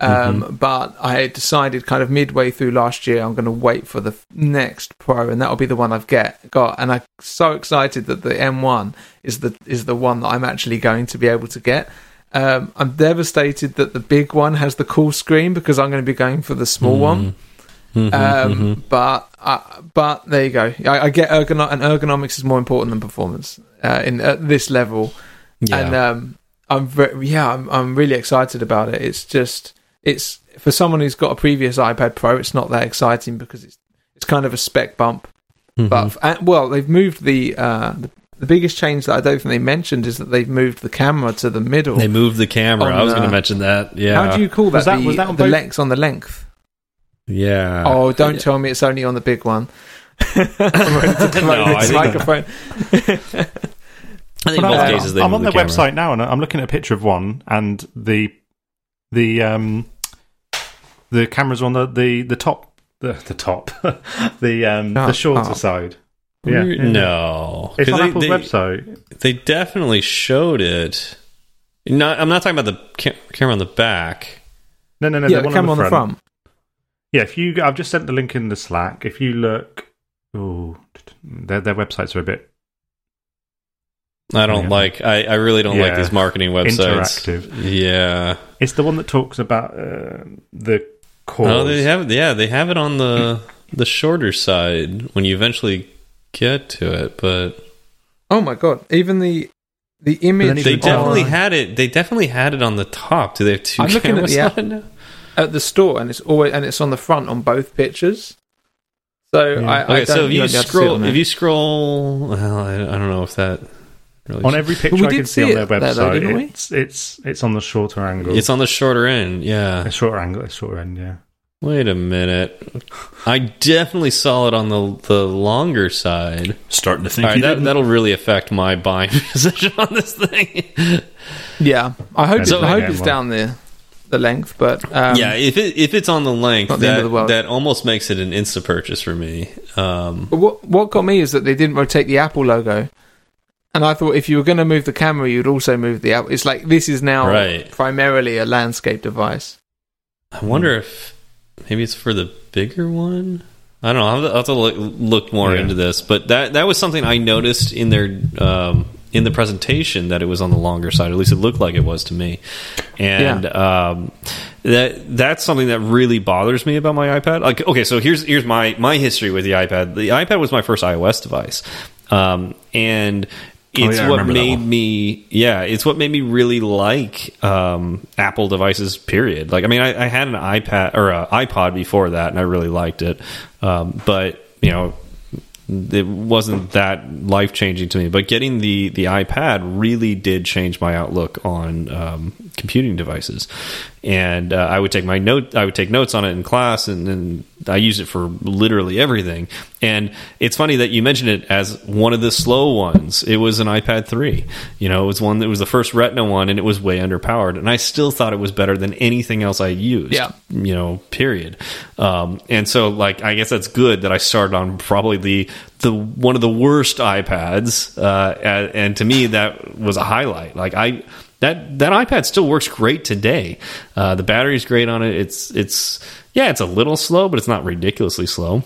Um, But I decided kind of midway through last year, I'm going to wait for the next Pro, and that'll be the one I've get got. And I'm so excited that the M1 is the is the one that I'm actually going to be able to get. Um, I'm devastated that the big one has the cool screen because I'm going to be going for the small one. Um, But uh, but there you go. I, I get ergonom- and ergonomics is more important than performance uh, in at this level.
Yeah.
And um, I'm very, yeah, I'm I'm really excited about it. It's just it's for someone who's got a previous iPad Pro, it's not that exciting because it's it's kind of a spec bump.
Mm-hmm.
But and, well, they've moved the, uh, the the biggest change that I don't think they mentioned is that they've moved the camera to the middle.
They moved the camera.
On
I was
the-
going to mention that. Yeah.
How do you call that?
Was that-
the
was that on
the
both-
length on the length?
Yeah.
oh, don't tell me it's only on the big one. I'm ready to throw
No, I
this
think-
microphone.
I think both
I,
cases they
I'm on
moved
their
the camera.
website now, and I'm looking at a picture of one, and the the um the cameras on the the the top the the top the um
Oh,
the shorter
oh.
side. Yeah, yeah.
No.
It's
'Cause
on
they-
Apple's
they-
website.
They definitely showed it. Not, I'm not talking about the ca- camera on the back.
No, no, no.
yeah,
the
the camera
on the front.
front.
Yeah, if you, I've just sent the link in the Slack. If you look, oh, their their websites are a bit
I don't
Yeah.
like. I, I really don't like these marketing websites.
interactive.
Yeah.
It's the one that talks about uh, the cause.
Oh, they have. Yeah, they have it on the the shorter side when you eventually get to it. But
Oh my god! Even the the image
they
can
on-
definitely had it. They definitely had it on the top. Do they have 2
I'm looking at
cameras
the
on
app.
it now?
at the store, and it's always and it's on the front on both pictures. So
Yeah.
I, I
Okay,
don't
so if
you
you
won't be able to see it
scroll, if you scroll, well, I, I don't know if that really.
on every picture
we
I
did
can see,
see
on their website.
though, didn't we?
it's it's it's on the shorter angle.
it's on the shorter end. Yeah.
a shorter angle, a shorter end. Yeah.
Wait a minute. I definitely saw it on the the longer side.
Starting to think
All right,
you
that, that'll really affect my buying position on this thing.
yeah, I hope
And
it's,
so-
I hope it's down there, the length. But um,
yeah, if it if it's on the length,
Not the
that
the
that almost makes it an insta purchase for me. Um,
what what got me is that they didn't rotate the Apple logo, and I thought if you were going to move the camera, you'd also move the app. It's like this is now
Right.
primarily a landscape device.
I wonder if maybe it's for the bigger one. I don't know. I'll have to, I'll have to look, look more
Yeah.
into this, but that that was something I noticed in their um, in the presentation that it was on the longer side. At least it looked like it was to me, and um, that that's something that really bothers me about my iPad. Like, okay, so here's here's my my history with the iPad. The iPad was my first iOS device, um, and
Oh,
it's
yeah,
what made me yeah it's what made me really like um, apple devices period. Like i mean I, I had an ipad or an ipod before that and i really liked it. Um, but you know it wasn't that life changing to me. But getting the the ipad really did change my outlook on um, computing devices. And uh, i would take my note i would take notes on it in class and, and i use it for literally everything. And it's funny that you mentioned it as one of the slow ones. It was an ipad 3 you know it was one that was the first retina one and it was way underpowered. And i still thought it was better than anything else i used
Yeah.
you know period. Um, and so like i guess that's good that i started on probably the the one of the worst ipads uh, and, and to me that was a highlight. Like i that that ipad still works great today. Uh, the battery's great on it. It's it's yeah it's a little slow but it's not ridiculously slow.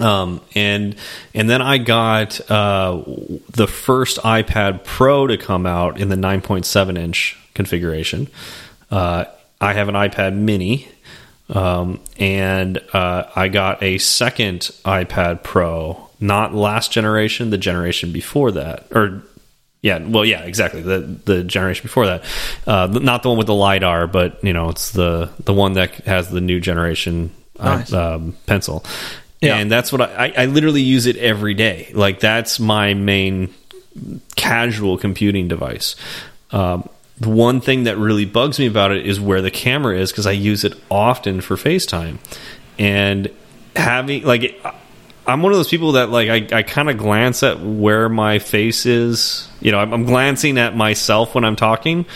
Um, and and then I got uh, the first iPad Pro to come out in the 9.7 inch configuration. Uh, I have an iPad Mini, um, and uh, I got a second iPad Pro, not last generation, the generation before that, or yeah, well, yeah, exactly. The the generation before that, uh, not the one with the lidar, but you know, it's the the one that has the new generation uh,
Nice.
um, pencil.
Yeah.
And that's what I, I, I literally use it every day. Like that's my main casual computing device. Um, the one thing that really bugs me about it is where the camera is because I use it often for FaceTime, and having like I'm one of those people that like I, I kind of glance at where my face is. You know, I'm, I'm glancing at myself when I'm talking,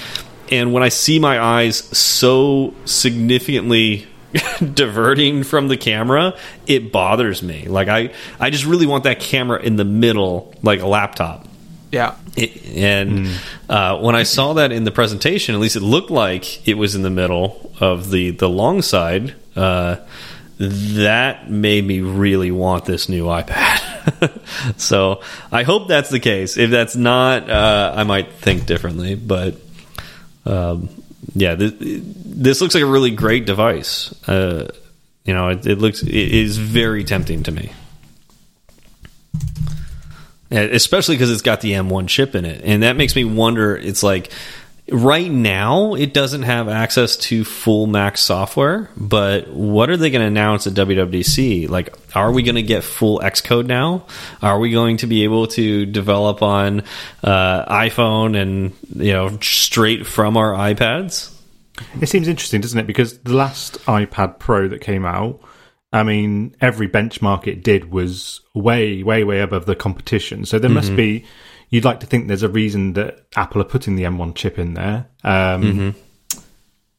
and when I see my eyes so significantly diverting from the camera, it bothers me. Like I, I just really want that camera in the middle, like a laptop.
Yeah.
It, and uh, when I saw that in the presentation, at least it looked like it was in the middle of the the long side. Uh, that made me really want this new iPad. so I hope that's the case. If that's not, uh, I might think differently. But um, yeah, this, this, looks like a really great device. Uh, you know, it, it looks it is very tempting to me. Especially because it's got the M1 chip in it, and that makes me wonder. It's like right now it doesn't have access to full Mac software, but what are they going to announce at WWDC? Like, are we going to get full Xcode now? Are we going to be able to develop on uh, iPhone and you know straight from our iPads?
It seems interesting, doesn't it? Because the last iPad Pro that came out I mean, every benchmark it did was way, way, way above the competition. So there mm -hmm. must mm-hmm. be. You'd like to think there's a reason that Apple are putting the M1 chip in there. Um, mm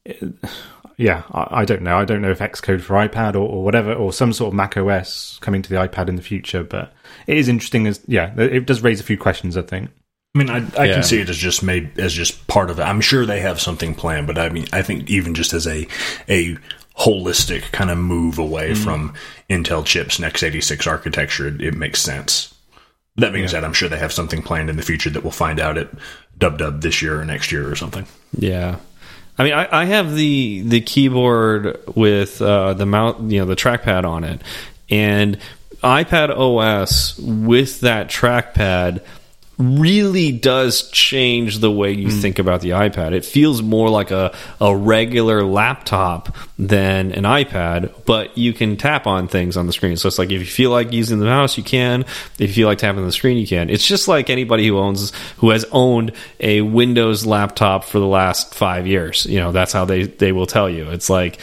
-hmm. yeah, I, I, don't know. I don't know if Xcode for iPad or, or, whatever, or some sort of Mac OS coming to the iPad in the future. But it is interesting. As yeah, it does raise a few questions. I think.
I mean, I, I yeah. can see it as just made as just part of it. I'm sure they have something planned, but I mean, I think even just as a a holistic kind of move away mm. from Intel chips and x86 architecture, it, it makes sense. That being yeah. said, I'm sure they have something planned in the future that we'll find out at Dub Dub this year or next year or something.
Yeah. I mean, I, I have the the keyboard with uh, the mount, you know, the trackpad on it, and iPad OS with that trackpad really does change the way you mm. think about the iPad. It feels more like a, a regular laptop than an iPad, but you can tap on things on the screen. So it's like if you feel like using the mouse, you can. If you feel like tapping on the screen, you can. It's just like anybody who owns who has owned a Windows laptop for the last five years. You know, that's how they they will tell you. It's like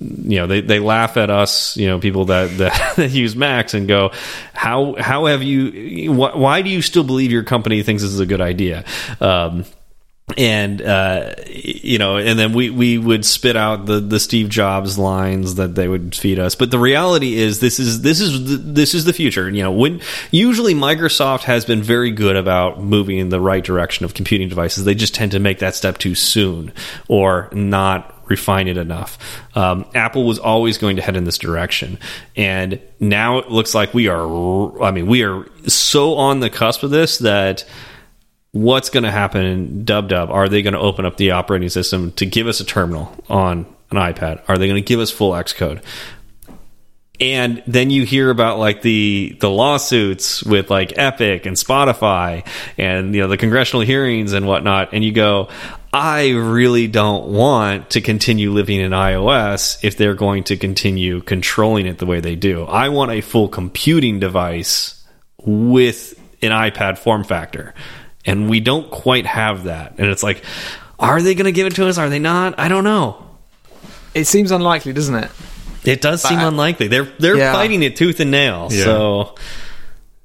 you know they, they laugh at us you know people that, that, that use macs and go how how have you wh why do you still believe your company thinks this is a good idea um, and uh, you know, and then we we would spit out the the Steve Jobs lines that they would feed us. But the reality is, this is this is the, this is the future. You know, when usually Microsoft has been very good about moving in the right direction of computing devices, they just tend to make that step too soon or not refine it enough. Um, Apple was always going to head in this direction, and now it looks like we are. I mean, we are so on the cusp of this that what's going to happen in Dub Dub? Are they going to open up the operating system to give us a terminal on an iPad? Are they going to give us full Xcode? and then you hear about like the the lawsuits with like Epic and Spotify and you know the congressional hearings and whatnot, and you go, I really don't want to continue living in iOS if they're going to continue controlling it the way they do. I want a full computing device with an iPad form factor. And we don't quite have that. And it's like, are they going to give it to us? Are they not? I don't know.
It seems unlikely, doesn't it?
It does but seem I, unlikely. They're they're yeah. fighting it tooth and nail. Yeah. So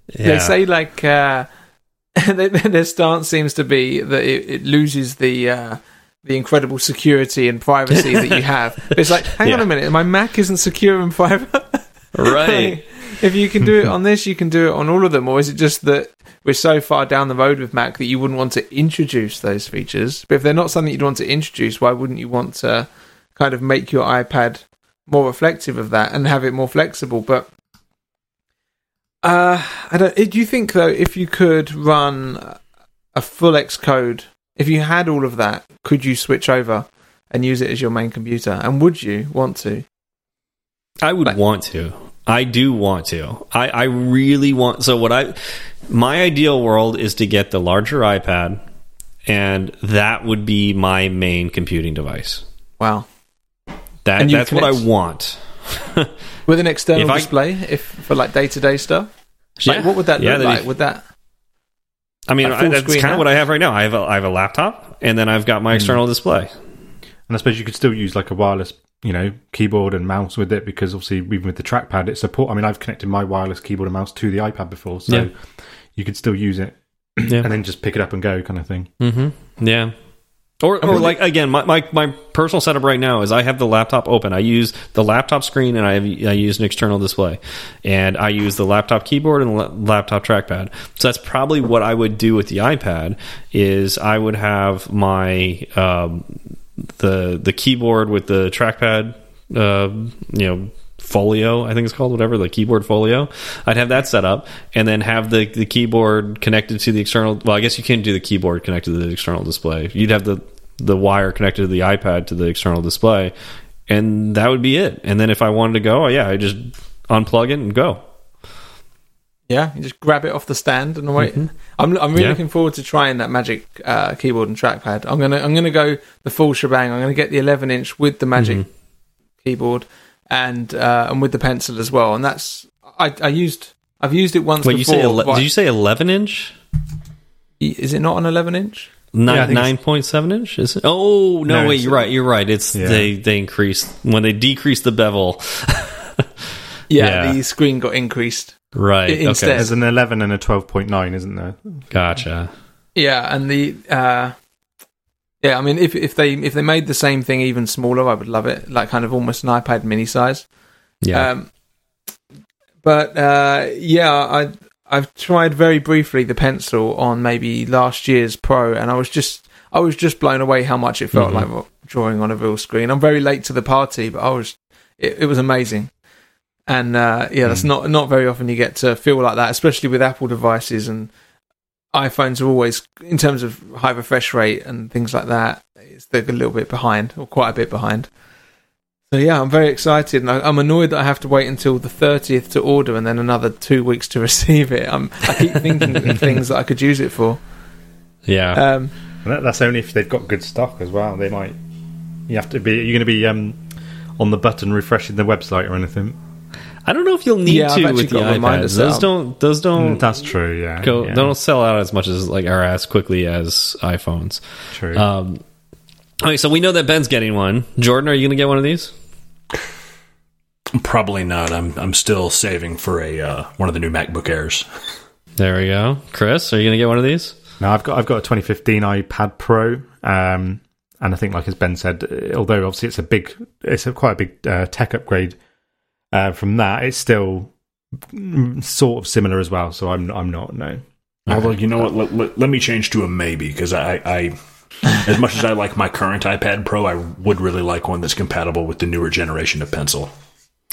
yeah. they say like uh, their stance seems to be that it, it loses the uh, the incredible security and privacy that you have. But it's like, hang yeah. on a minute, my Mac isn't secure and private.
right.
if you can do it on this, you can do it on all of them, or is it just that we're so far down the road with Mac that you wouldn't want to introduce those features? But if they're not something you'd want to introduce, why wouldn't you want to kind of make your iPad more reflective of that and have it more flexible? But uh, I don't. Do you think though, if you could run a full Xcode, if you had all of that, could you switch over and use it as your main computer? And would you want to?
I would like, want to. I do want to. I, I really want. So what I, my ideal world is to get the larger iPad, and that would be my main computing device.
Wow.
That that's what I want.
with an external if display, I, if for like day to day stuff. Like, yeah, what would that yeah, look like? Would that?
I mean, I, that's kind of what I have right now. I have a, I have a laptop, and then I've got my hmm. external mm. display.
And I suppose you could still use like a wireless, you know, keyboard and mouse with it because obviously even with the trackpad, it support. I mean, I've connected my wireless keyboard and mouse to the iPad before, so yeah. you could still use it, yeah. and then just pick it up and go, kind of thing.
Mm-hmm. Yeah. Or, or like again, my, my my personal setup right now is I have the laptop open. I use the laptop screen and I have, I use an external display, and I use the laptop keyboard and la- laptop trackpad. So that's probably what I would do with the iPad. Is I would have my um, the the keyboard with the trackpad, uh, you know folio i think it's called whatever the keyboard folio i'd have that set up and then have the, the keyboard connected to the external well i guess you can't do the keyboard connected to the external display you'd have the the wire connected to the ipad to the external display and that would be it and then if i wanted to go oh yeah i just unplug it and go
Yeah, you just grab it off the stand and wait. I'm I'm really
Yeah.
looking forward to trying that Magic uh, keyboard and trackpad. I'm gonna I'm gonna go the full shebang. I'm gonna get the 11 inch with the Magic keyboard and uh, and with the pencil as well. And that's I, I used I've used it once
wait you say ele-
but-
did you say 11 inch
is it not an 11 inch?
Nine
I think
nine point seven inch is it? Oh no,
No,
wait, you're right. You're right. It's
Yeah.
they they increased when they decreased the bevel.
Yeah,
Yeah.
the screen got increased.
Right.
I- instead.
Okay.
There's an 11 and a 12.9, isn't there?
Gotcha.
Yeah, and the uh, yeah, I mean, if if they if they made the same thing even smaller, I would love it. Like kind of almost an iPad mini size.
Yeah.
Um, but uh, yeah, I I've tried very briefly the pencil on maybe last year's Pro, and I was just I was just blown away how much it felt
Mhm.
like drawing on a real screen. I'm very late to the party, but I was it, it was amazing. And uh, yeah, that's not not very often you get to feel like that, especially with Apple devices and iPhones are always in terms of high refresh rate and things like that. It's, they're a little bit behind, or quite a bit behind. So yeah, I'm very excited, and I, I'm annoyed that I have to wait until the 30th to order, and then another two weeks to receive it. I'm, I keep thinking of things that I could use it for.
yeah.
Um,
And that, that's only if they've got good stock as well. They might. You have to be. You're going to be um, on the button refreshing the website or anything.
I don't know if you'll need
yeah,
to with the
got a
iPads. Those don't. Those don't.
Mm, that's true. Yeah.
go.
yeah,
They don't sell out as much as like or as quickly as iPhones.
True.
Um. Okay, so we know that Ben's getting one. Jordan, are you going to get one of these?
Probably not. I'm I'm still saving for a uh, one of the new MacBook Airs.
There we go. Chris, are you going to get one of these?
No, I've got I've got a 2015 iPad Pro, um, and I think, like as Ben said, uh, although obviously it's a big, it's a quite a big uh, tech upgrade uh, from that, it's still sort of similar as well. So I'm I'm not no.
Although you know what, let, let, let me change to a maybe because I, I, as much as I like my current iPad Pro, I would really like one that's compatible with the newer generation of pencil.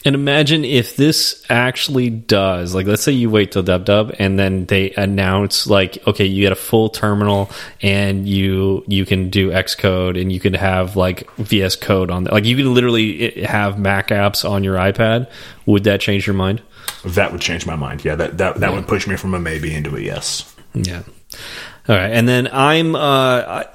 And imagine if this actually does, like, let's say you wait till Dub Dub and then they announce, like, okay, you get a full terminal and you you can do Xcode and you can have like VS Code on, like, you can literally have Mac apps on your iPad. Would that change your mind?
That would change my mind. Yeah, that that, that would push me from a maybe into a yes.
Yeah. All right, and then I'm uh I,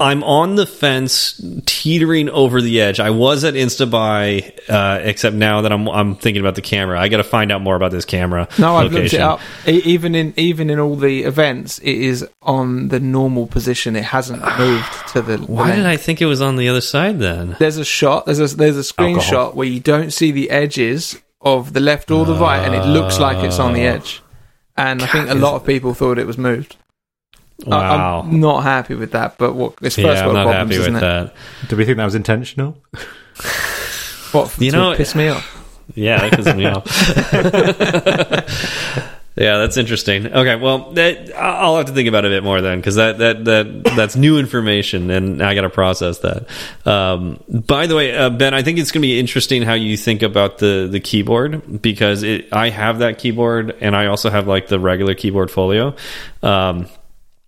I'm on the fence, teetering over the edge. I was at InstaBuy, uh, except now that I'm I'm thinking about the camera. I got to find out more about this camera.
no, I've looked it up. Even in even in all the events, it is on the normal position. It hasn't moved to the.
Why did I think it was on the other side then?
There's a shot. There's a there's a screenshot
Alcohol.
where you don't see the edges of the left or the right, and it looks like it's on the edge. And I think a lot of people thought it was moved. I-
Wow.
I'm not happy with that. But what it's first
yeah, I'm not
problems,
happy
isn't
with
it?
that.
Do we think that was intentional?
What
You
to
know-
piss me off?
Yeah, that pisses me off. yeah, that's interesting. Okay, well, that, I'll have to think about it a bit more then, because that, that that that's new information, and I got to process that. Um, by the way, uh, Ben, I think it's going to be interesting how you think about the the keyboard because it, I have that keyboard, and I also have like the regular keyboard folio. Um,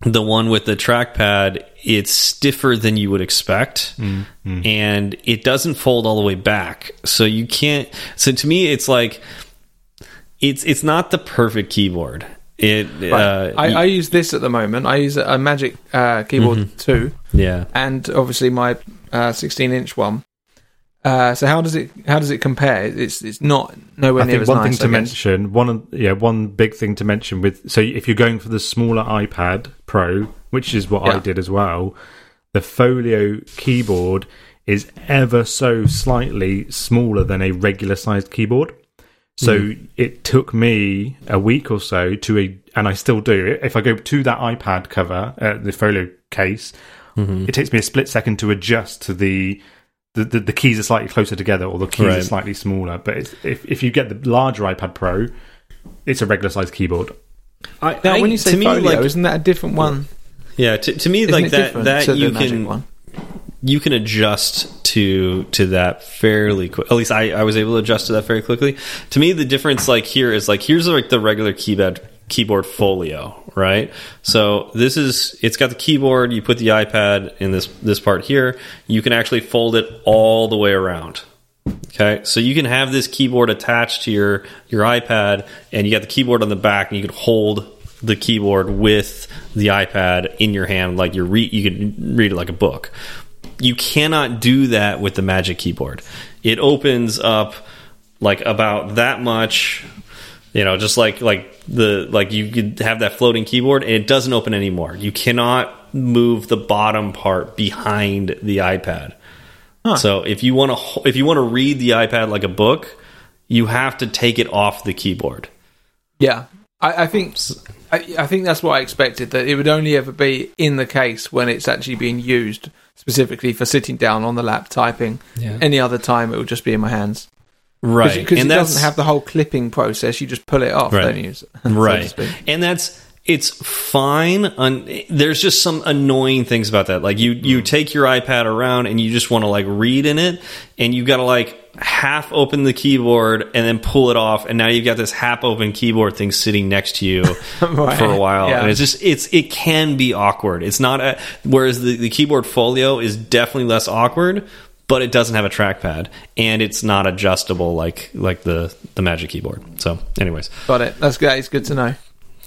the one with the trackpad, it's stiffer than you would expect, and it doesn't fold all the way back. So you can't. So to me, it's like it's it's not the perfect keyboard. It uh,
I, I use this at the moment. I use a Magic uh, keyboard
Mm-hmm.
two,
yeah.
and obviously my uh, 16 inch one. Uh, so how does it how does it compare? It's it's not nowhere
I
near
think
as
one
nice.
thing to mention, one yeah, one big thing to mention with so if you're going for the smaller iPad Pro, which is what I did as well, the Folio keyboard is ever so slightly smaller than a regular sized keyboard. So it took me a week or so to a, and I still do. If I go to that iPad cover, uh, the Folio case,
Mm-hmm.
it takes me a split second to adjust to the. The, the, the keys are slightly closer together, or the keys are slightly smaller. But it's, if if you get the larger iPad Pro, it's a regular size keyboard.
I,
Now,
I-
when you say
to me,
folio,
like,
isn't that a different one?
yeah, to, to me,
Isn't
like that, that
to
you can
one?
you can adjust to to that fairly quick. At least I, I was able to adjust to that very quickly. To me, the difference like here is like here's like the regular keyboard keyboard folio, right? So this is it's got the keyboard. You put the iPad in this this part here. You can actually fold it all the way around. Okay, so you can have this keyboard attached to your your iPad, and you got the keyboard on the back, and you can hold the keyboard with the iPad in your hand, like you're re you can read it like a book. You cannot do that with the Magic Keyboard. It opens up like about that much, you know, just like like the like you could have that floating keyboard, and it doesn't open anymore. You cannot move the bottom part behind the iPad. So if you want to if you want to read the iPad like a book, you have to take it off the keyboard.
Yeah, I, I think I, I think that's what I expected. That it would only ever be in the case when it's actually being used specifically for sitting down on the lap typing.
Yeah.
Any other time, it would just be in my hands.
Right.
because it doesn't have the whole clipping process. You just pull it off,
Right.
don't you? so
right. and that's it's fine on there's just some annoying things about that like you you hmm. take your ipad around and you just want to like read in it and you've got to like half open the keyboard and then pull it off and now you've got this half open keyboard thing sitting next to you
Right.
for a while
Yeah.
and it's just it's it can be awkward it's not a whereas the, the keyboard folio is definitely less awkward but it doesn't have a trackpad and it's not adjustable like like the the magic keyboard so anyways
Got it. That's good. It's good to know.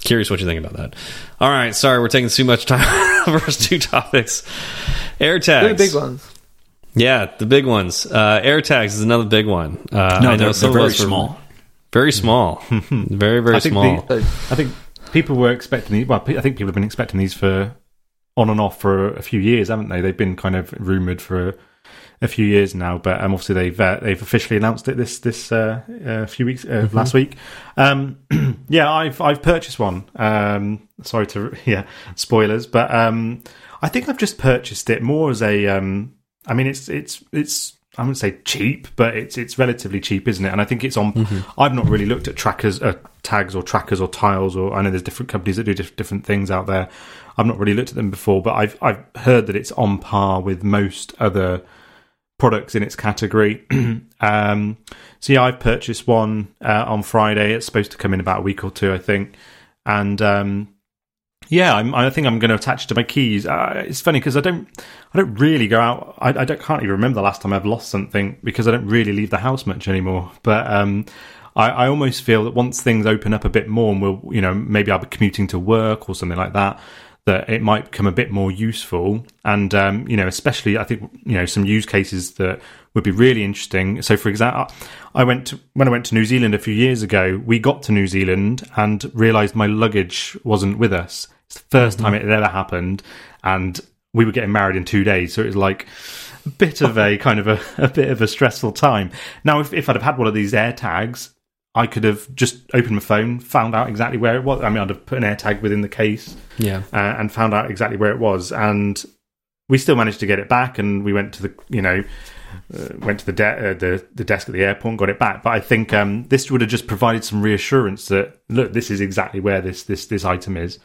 Curious what you think about that. All right, sorry, we're taking too much time. First two topics. AirTags.
They're the big ones.
Yeah, the big ones. Uh, AirTags is another big one. Uh,
No,
I know
they're,
some
they're very small.
Very small. very, very
I think
small.
the- I think people were expecting these. Well, I think people have been expecting these for on and off for a few years, haven't they? They've been kind of rumored for a, few years now, but um, obviously they've uh, they've officially announced it this this uh, uh, few weeks uh, last week. Um, yeah, I've I've purchased one. Um, sorry to yeah spoilers, but um, I think I've just purchased it more as a. Um, I mean, it's it's it's. I wouldn't say cheap, but it's it's relatively cheap, isn't it? And I think it's on. I've not really looked at trackers, uh, tags, or trackers, or tiles, or I know there's different companies that do diff- different things out there. I've not really looked at them before, but I've I've heard that it's on par with most other products in its category. um, so yeah, I've purchased one uh, on Friday. It's supposed to come in about a week or two, I think. And um, yeah, I'm, I think I'm going to attach it to my keys. Uh, it's funny because I don't, I don't really go out. I, I don't, can't even remember the last time I've lost something because I don't really leave the house much anymore. But um, I, I almost feel that once things open up a bit more, and we'll, you know, maybe I'll be commuting to work or something like that, that it might become a bit more useful. And um, you know, especially I think you know some use cases that would be really interesting. So, for example, I went to, when I went to New Zealand a few years ago. We got to New Zealand and realised my luggage wasn't with us. It's the 1st time it had ever happened, and we were getting married in two days. So it was like a bit of a kind of a, a bit of a stressful time. Now, if, if I'd have had one of these air tags, I could have just opened my phone, found out exactly where it was. I mean, I'd have put an air tag within the case
yeah.
uh, and found out exactly where it was. And we still managed to get it back. And we went to the, you know, uh, went to the, de- uh, the the desk at the airport and got it back. But I think um, this would have just provided some reassurance that look, this is exactly where this this this item is.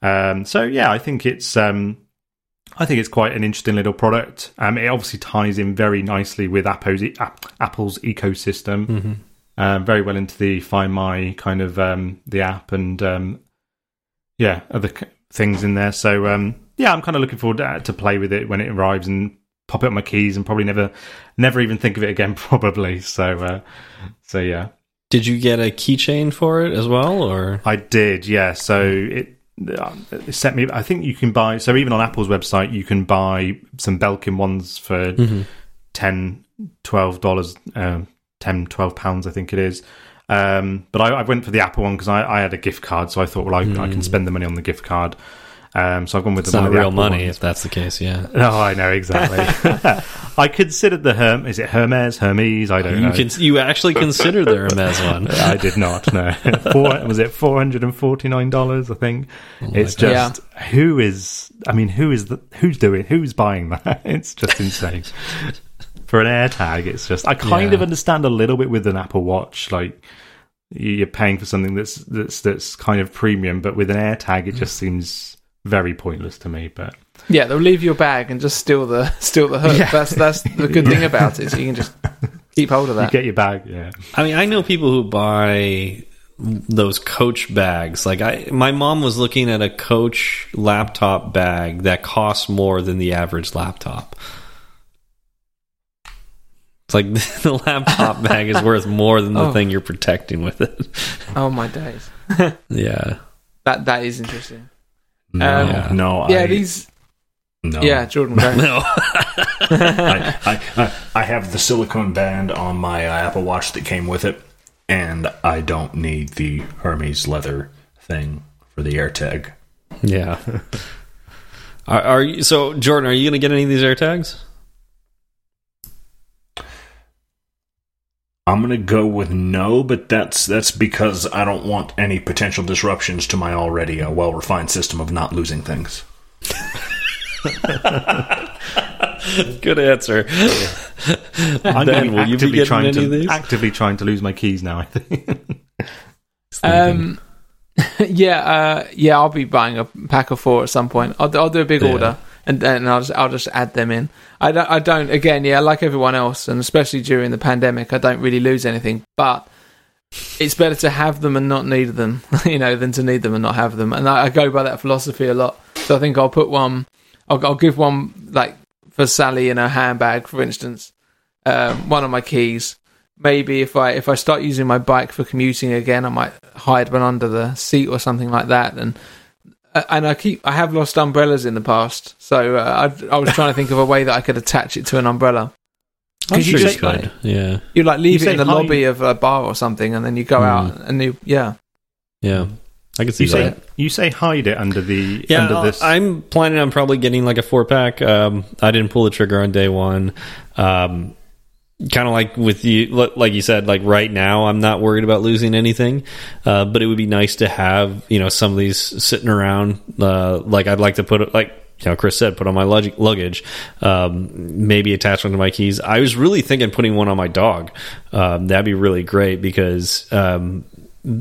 Um, so yeah, I think it's um, I think it's quite an interesting little product. Um, it obviously ties in very nicely with Apple's, App- Apple's ecosystem. Um, very well into the Find My kind of um, the app and um, yeah, other c- things in there. So um, yeah, I'm kind of looking forward to, to play with it when it arrives and pop it on my keys and probably never, never even think of it again. Probably. So uh, so yeah,
Did you get a keychain for it as well, or
I did. Yeah. So it. um, It sent me. I think you can buy. So even on Apple's website, you can buy some Belkin ones for
Mm-hmm.
ten, twelve dollars, um, 10, 12 pounds, I think it is. Um, but I, I went for the Apple one because I, I had a gift card, so I thought, well, I, I can spend the money on the gift card. Um, so I've gone with
It's
the
not
of the
real
Apple
money
ones.
if that's the case. Yeah.
No, I know exactly. I considered the Herm. Is it Hermes? Hermes? I don't
You
know.
can you actually consider the Hermes one?
I did not. No, Four, was it four hundred and forty nine dollars? I think it's
God.
just who is. I mean, who is the who's doing who's buying that? It's just insane. For an AirTag, it's just I kind
Yeah.
of understand a little bit with an Apple Watch, like you're paying for something that's that's that's kind of premium, but with an AirTag, it just seems very pointless to me. But
Yeah, they'll leave your bag and just steal the steal the hook.
Yeah.
That's that's the good thing about it. So you can just keep hold of that.
you
that.
get your bag, yeah.
I mean, I know people who buy those Coach bags. Like, I my mom was looking at a Coach laptop bag that costs more than the average laptop. It's like the laptop bag is worth more than the
Oh.
thing you're protecting with it.
oh my days,
Yeah.
that that is interesting.
No,
Um,
Yeah.
no,
yeah,
I,
these.
no.
Yeah, Jordan. Go.
No.
I, I, I, I have the silicone band on my uh, Apple Watch that came with it, and I don't need the Hermes leather thing for the AirTag.
yeah. Are, are you so Jordan? Are you going to get any of these AirTags?
I'm gonna go with no, but that's that's because I don't want any potential disruptions to my already uh, well refined system of not losing things.
Good answer.
I'm
Ben, will you be
actively
getting
trying
any of
to
these?
actively trying to lose my keys now. I think.
Um, yeah, uh, yeah, I'll be buying a pack of four at some point. I'll, I'll do a big
Yeah.
order and then I'll just I'll just add them in. I don't, I don't again, yeah, like everyone else, and especially during the pandemic, I don't really lose anything. But it's better to have them and not need them, you know, than to need them and not have them. And I, I go by that philosophy a lot. So I think I'll put one. I'll, I'll give one like for Sally in her handbag, for instance. Um, one of my keys. Maybe if I if I start using my bike for commuting again, I might hide one under the seat or something like that. And and I keep I have lost umbrellas in the past, so uh, I, I was trying to think of a way that I could attach it to an umbrella.
I'm
'Cause
sure
you
you
say-
could. Yeah.
You like leave
You
it in the
hide-
lobby of a bar or something, and then you go
Mm.
out and you yeah.
Yeah. I could see
You say
that.
you say hide it under the
Yeah,
under this.
I'm planning on probably getting like a four pack. Um, I didn't pull the trigger on day one. Um, kind of like with you, like you said, like right now, I'm not worried about losing anything. Uh, but it would be nice to have, you know, some of these sitting around. Uh, like I'd like to put it, like, you know, Chris said, put on my lug- luggage, um, maybe attach one to my keys. I was really thinking putting one on my dog. Um, that'd be really great because, um,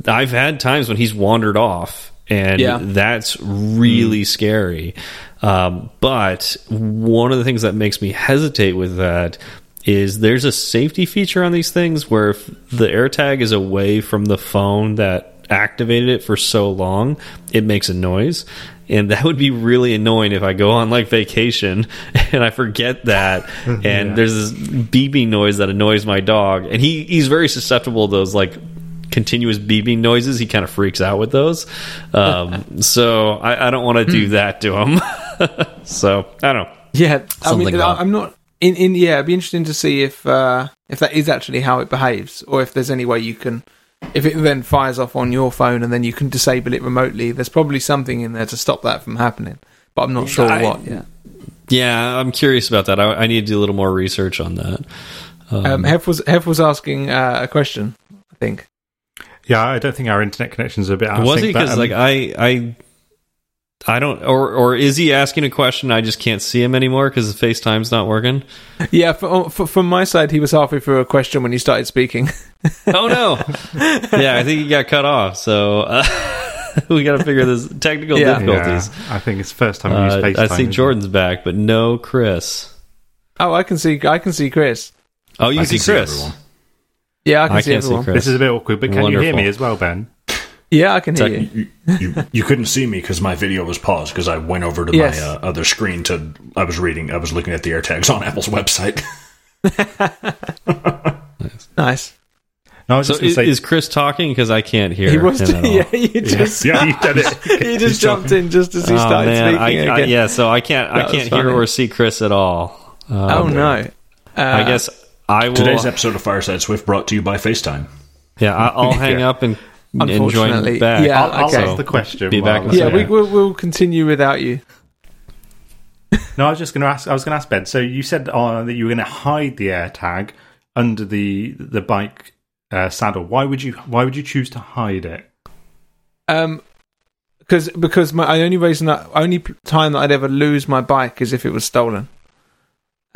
I've had times when he's wandered off and
Yeah.
that's really scary. Um, but one of the things that makes me hesitate with that is there's a safety feature on these things where if the AirTag is away from the phone that activated it for so long, it makes a noise. And that would be really annoying if I go on like vacation and I forget that and
Yeah.
there's this beeping noise that annoys my dog. And he, he's very susceptible to those like continuous beeping noises. He kind of freaks out with those. Um, so I, I don't want to do that to him. so I don't know.
Yeah, I
Something
mean,
about-
I'm not in. In yeah, it'd be interesting to see if uh, if that is actually how it behaves, or if there's any way you can, if it then fires off on your phone and then you can disable it remotely. There's probably something in there to stop that from happening, but I'm not sure
I-
what. Yeah.
Yeah, I'm curious about that. I, I need to do a little more research on that.
Um, Hef was Hef was asking uh, a question. I think.
yeah, I don't think our internet connections are a bit. out
was
sync,
he? Because
um,
like I, I, I don't, or or is he asking a question? I just can't see him anymore because the FaceTime's not working.
Yeah, for, for, from my side, he was halfway through a question when you started speaking.
oh no! yeah, I think he got cut off. So uh, we got to figure this technical
Yeah.
difficulties.
yeah, I think it's first time we
Uh,
use FaceTime.
I see
isn't it?
Jordan's back, but no Chris.
oh, I can see. I can see Chris.
Oh, you
I
see
can see
Chris.
everyone.
Yeah, I can
I
see
can't see. Chris.
This is a bit awkward, but can you hear me as well, Ben?
Yeah, I can hear
It's
you.
You, you, you couldn't see me because my video was paused because I went over to
Yes.
my uh, other screen to. I was reading. I was looking at the AirTags on Apple's website.
Nice.
No, I was
So
just
is,
say.
is Chris talking? Because I can't hear
He was.
him at all.
Yeah, you just.
yeah, you did it.
He just jumped in just as he
Oh,
started
man,
speaking
I, I, yeah, so I can't I
That was
can't hear or see Chris at all. Um,
oh no. Uh,
I guess I will.
Today's episode of Fireside Swift brought to you by FaceTime.
yeah, I, I'll hang
Yeah.
up and
Unfortunately,
enjoying back.
yeah,
I'll, I'll
okay.
ask the question.
Be back
while-
in a
Yeah, we, we'll, we'll continue without you.
No, I was just going to ask. I was going to ask Ben. So you said uh, that you were going to hide the AirTag under the the bike uh, saddle. Why would you? Why would you choose to hide it?
Um, because because my only reason that only time that I'd ever lose my bike is if it was stolen.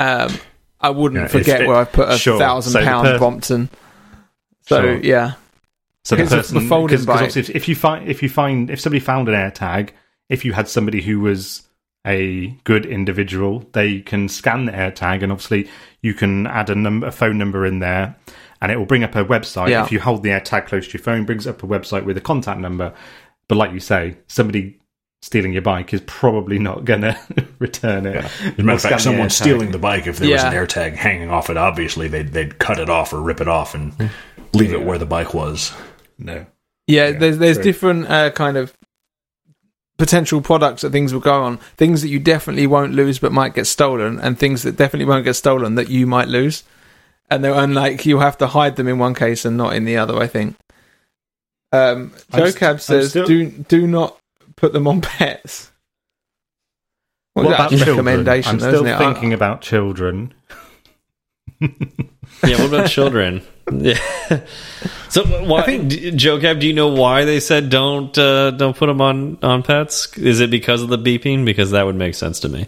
Um, I wouldn't
Yeah,
forget
it-
where I put a
sure.
thousand
So
pound
per-
Brompton. So
Sure.
yeah,
So the
Because
person,
the folding
because,
bike.
obviously if, if you find if you find if somebody found an AirTag, if you had somebody who was a good individual, they can scan the AirTag, and obviously you can add a number, a phone number in there, and it will bring up a website.
Yeah.
If you hold the AirTag close to your phone, it brings up a website with a contact number. But like you say, somebody stealing your bike is probably not going to return it.
As a matter of fact, someone
AirTag.
stealing the bike, if there was an
Yeah.
AirTag hanging off it, obviously they'd, they'd cut it off or rip it off and leave it where the bike was.
No.
yeah.
Yeah,
there's there's
true.
different uh, kind of potential products that things will go on. Things that you definitely won't lose but might get stolen, and things that definitely won't get stolen that you might lose. And they're unlike you have to hide them in one case and not in the other. I think. Um, Joe Cab says,
still-
"Do do not put them on pets." Well,
What about
that's
children?
recommendation,
I'm still
isn't it? I-
thinking about children.
Yeah, what about children? Yeah. So, why,
I think-
Joe Cab, do you know why they said don't uh, don't put them on on pets? Is it because of the beeping? Because that would make sense to me.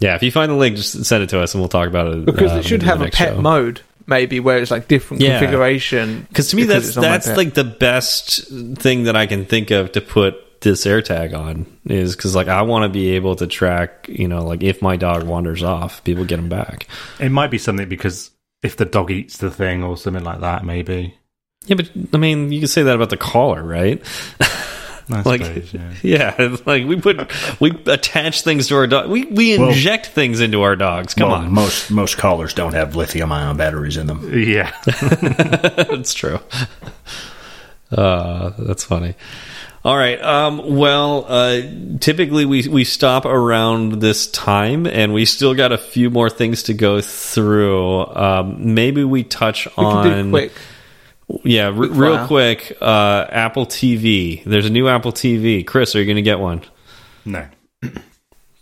Yeah, if you find the link, just send it to us and we'll talk about it.
because
um,
it should have a pet
show.
mode, maybe where it's like different
Yeah.
configuration.
Because to me,
because
that's
it's on my
that's like the best thing that I can think of to put this AirTag on is because like I want to be able to track, you know, like if my dog wanders off, people get him back.
It might be something because if the dog eats the thing or something like that, maybe.
Yeah, but I mean, you can say that about the collar, right?
I
Like-
suppose, yeah.
Yeah, like we put we attach things to our dog. We we
Well-
inject things into our dogs. Come
Well,
on,
most most collars don't have lithium ion batteries in them.
Yeah.
that's true. Uh, that's funny. All right. Um, well, uh, typically we we stop around this time, and we still got a few more things to go through. Um, maybe we touch
We
on
can do quick.
yeah,
quick
real
fire.
quick. Uh, Apple TV. There's a new Apple TV. Chris, are you going to get one?
No.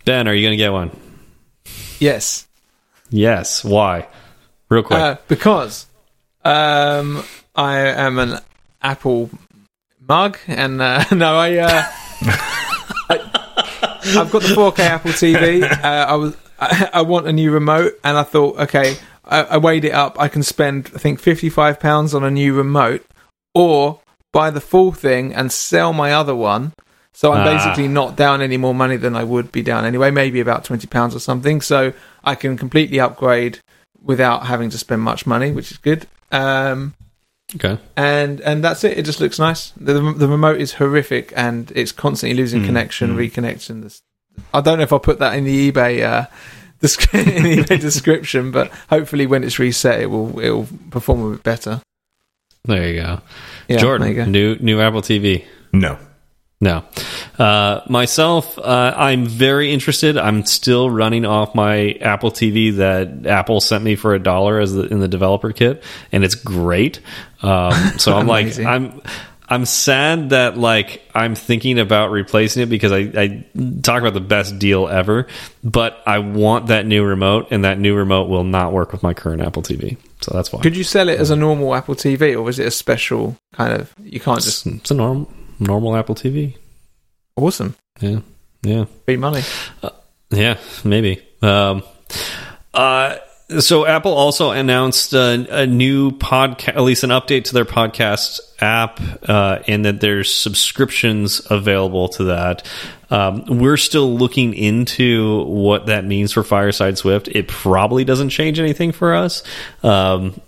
Ben, are you going to get one?
Yes,
Yes. Why? Real quick.
uh, because um, I am an Apple mug, and uh, no, I, uh, I I've got the 4K Apple TV. Uh, I was I, I want a new remote, and I thought, okay, I, I weighed it up. I can spend I think 55 pounds on a new remote, or buy the full thing and sell my other one. So I'm
Ah.
basically not down any more money than I would be down anyway, maybe about twenty pounds or something. So I can completely upgrade without having to spend much money, which is good. Um,
okay.
and and that's it. It just looks nice. The the remote is horrific, and it's constantly losing
Mm,
connection,
mm.
reconnection. This- I don't know if I'll put that in the eBay uh, in the eBay description, but hopefully when it's reset, it will it will perform a bit better.
There you go.
Yeah,
Jordan,
you go.
new new Apple TV.
No.
No. Uh, myself, uh, I'm very interested. I'm still running off my Apple TV that Apple sent me for a dollar as the, in the developer kit, and it's great. Um, so I'm like, I'm. I'm sad that like I'm thinking about replacing it because I, I talk about the best deal ever, but I want that new remote, and that new remote will not work with my current Apple TV. So that's why.
Could you sell it as a normal Apple TV, or was it a special kind of? You can't just
it's a normal normal Apple TV.
awesome
Yeah, yeah.
free money.
Yeah, maybe. Um, uh, so Apple also announced a, a new podcast, at least an update to their podcast app, uh, and that there's subscriptions available to that. Um, we're still looking into what that means for Fireside Swift. It probably doesn't change anything for us. Um,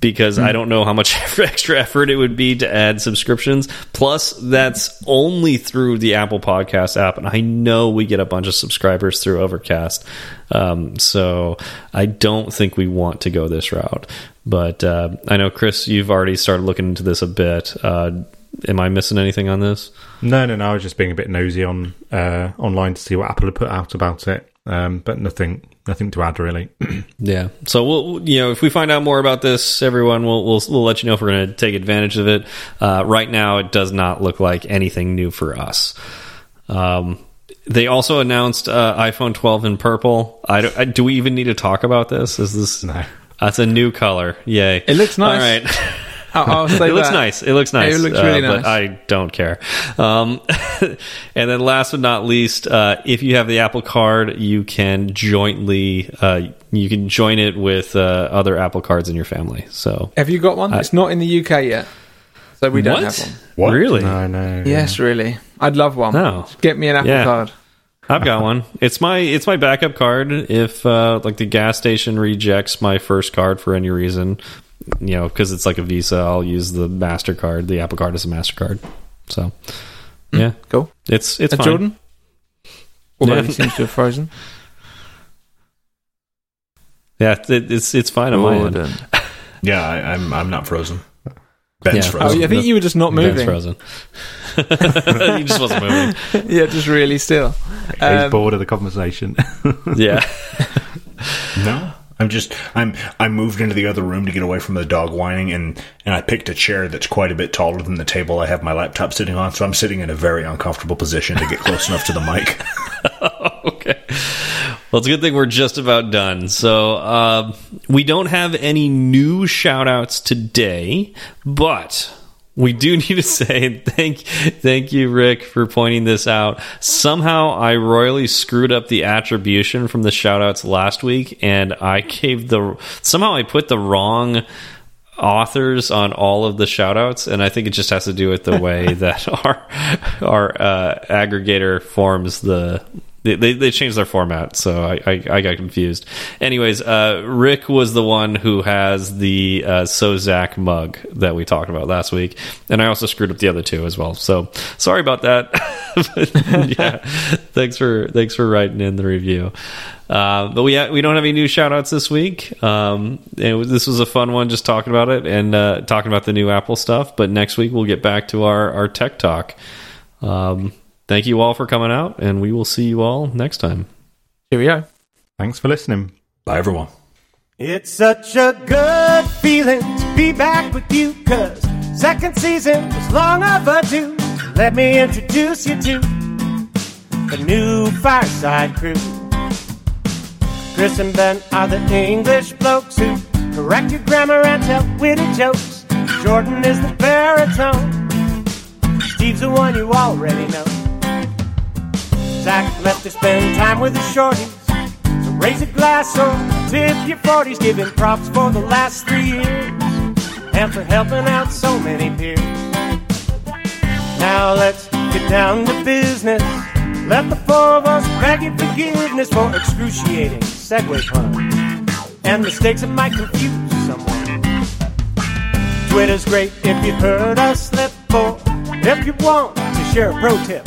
because I don't know how much extra effort it would be to add subscriptions. Plus, that's only through the Apple Podcast app, and I know we get a bunch of subscribers through Overcast. Um, so I don't think we want to go this route. But uh, I know Chris, you've already started looking into this a bit. Uh, am I missing anything on this?
No, no, no. I was just being a bit nosy on uh, online to see what Apple had put out about it. Um, but nothing nothing to add really.
Yeah. So we'll you know if we find out more about this, everyone, we'll we'll, we'll let you know if we're going to take advantage of it. Uh, right now, it does not look like anything new for us. Um, they also announced uh, iPhone 12 in purple. I, I do we even need to talk about this? Is this
No.
that's a new color? Yay!
It looks nice.
All right.
I'll, I'll say
it looks
that.
nice. It looks nice.
It looks really
uh,
nice.
But I don't care. Um, and then last but not least, uh, if you have the Apple Card, you can jointly uh, you can join it with uh, other Apple Cards in your family. So
Have you got one? it's not in the UK yet, so we don't
what?
have one.
What?
Really?
No, no.
Yes, really. I'd love one.
No.
Get me an Apple
Yeah.
Card.
I've got one. It's my it's my backup card. If uh, like the gas station rejects my first card for any reason, you know, because it's like a Visa, I'll use the Mastercard. The Apple Card is a Mastercard. So yeah,
Cool.
it's it's
Uh,
fine.
Jordan? Although
Yeah.
he seems to have frozen.
Yeah, it, it's it's fine on my end.
Jordan.
Yeah, I, I'm I'm not frozen. Ben's
Yeah.
Oh,
frozen.
yeah, I think you were just not moving.
Ben's
moving.
frozen. he just wasn't moving.
yeah, just really still.
He's
Um,
bored of the conversation.
Yeah.
No, I'm just I'm I moved into the other room to get away from the dog whining, and and I picked a chair that's quite a bit taller than the table I have my laptop sitting on. So I'm sitting in a very uncomfortable position to get close enough to the mic.
okay. Well, it's a good thing we're just about done. So, um, we don't have any new shout outs today, but we do need to say thank thank you, Rick, for pointing this out. Somehow I royally screwed up the attribution from the shout outs last week, and I gave the somehow I put the wrong authors on all of the shout outs and i think it just has to do with the way that our our uh, aggregator forms the they, they they changed their format so I, I i got confused anyways uh rick was the one who has the uh sozak mug that we talked about last week and i also screwed up the other two as well so sorry about that But, yeah thanks for thanks for writing in the review uh, but we we don't have any new shout outs this week. Um, it was, this was a fun one, just talking about it and uh, talking about the new Apple stuff. But next week we'll get back to our our tech talk. Um, thank you all for coming out, and we will see you all next time.
Cheerio.
Thanks for listening.
Bye, everyone.
It's such a good feeling to be back with you, cause second season was long overdue. Let me introduce you to the new Fireside Crew. Chris and Ben are the English blokes who correct your grammar and tell witty jokes. Jordan is the baritone. Steve's the one you already know. Zach left to spend time with the shorties. So raise a glass or tip your 40s, giving props for the last three years and for helping out so many peers. Now let's get down to business. Let the four of us your forgiveness for excruciating segue puns and mistakes that might confuse someone. Twitter's great if you've heard us slip, or if you want to share a pro tip,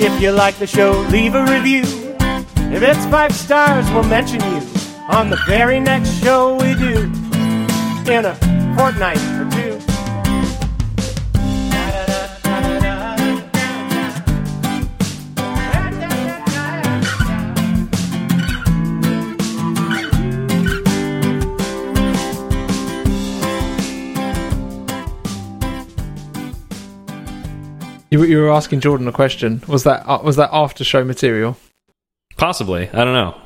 If you like the show, leave a review. If it's five stars, we'll mention you on the very next show we do in a fortnight or two.
You, you were asking Jordan a question. Was that uh, was that after show material?
Possibly, I don't know.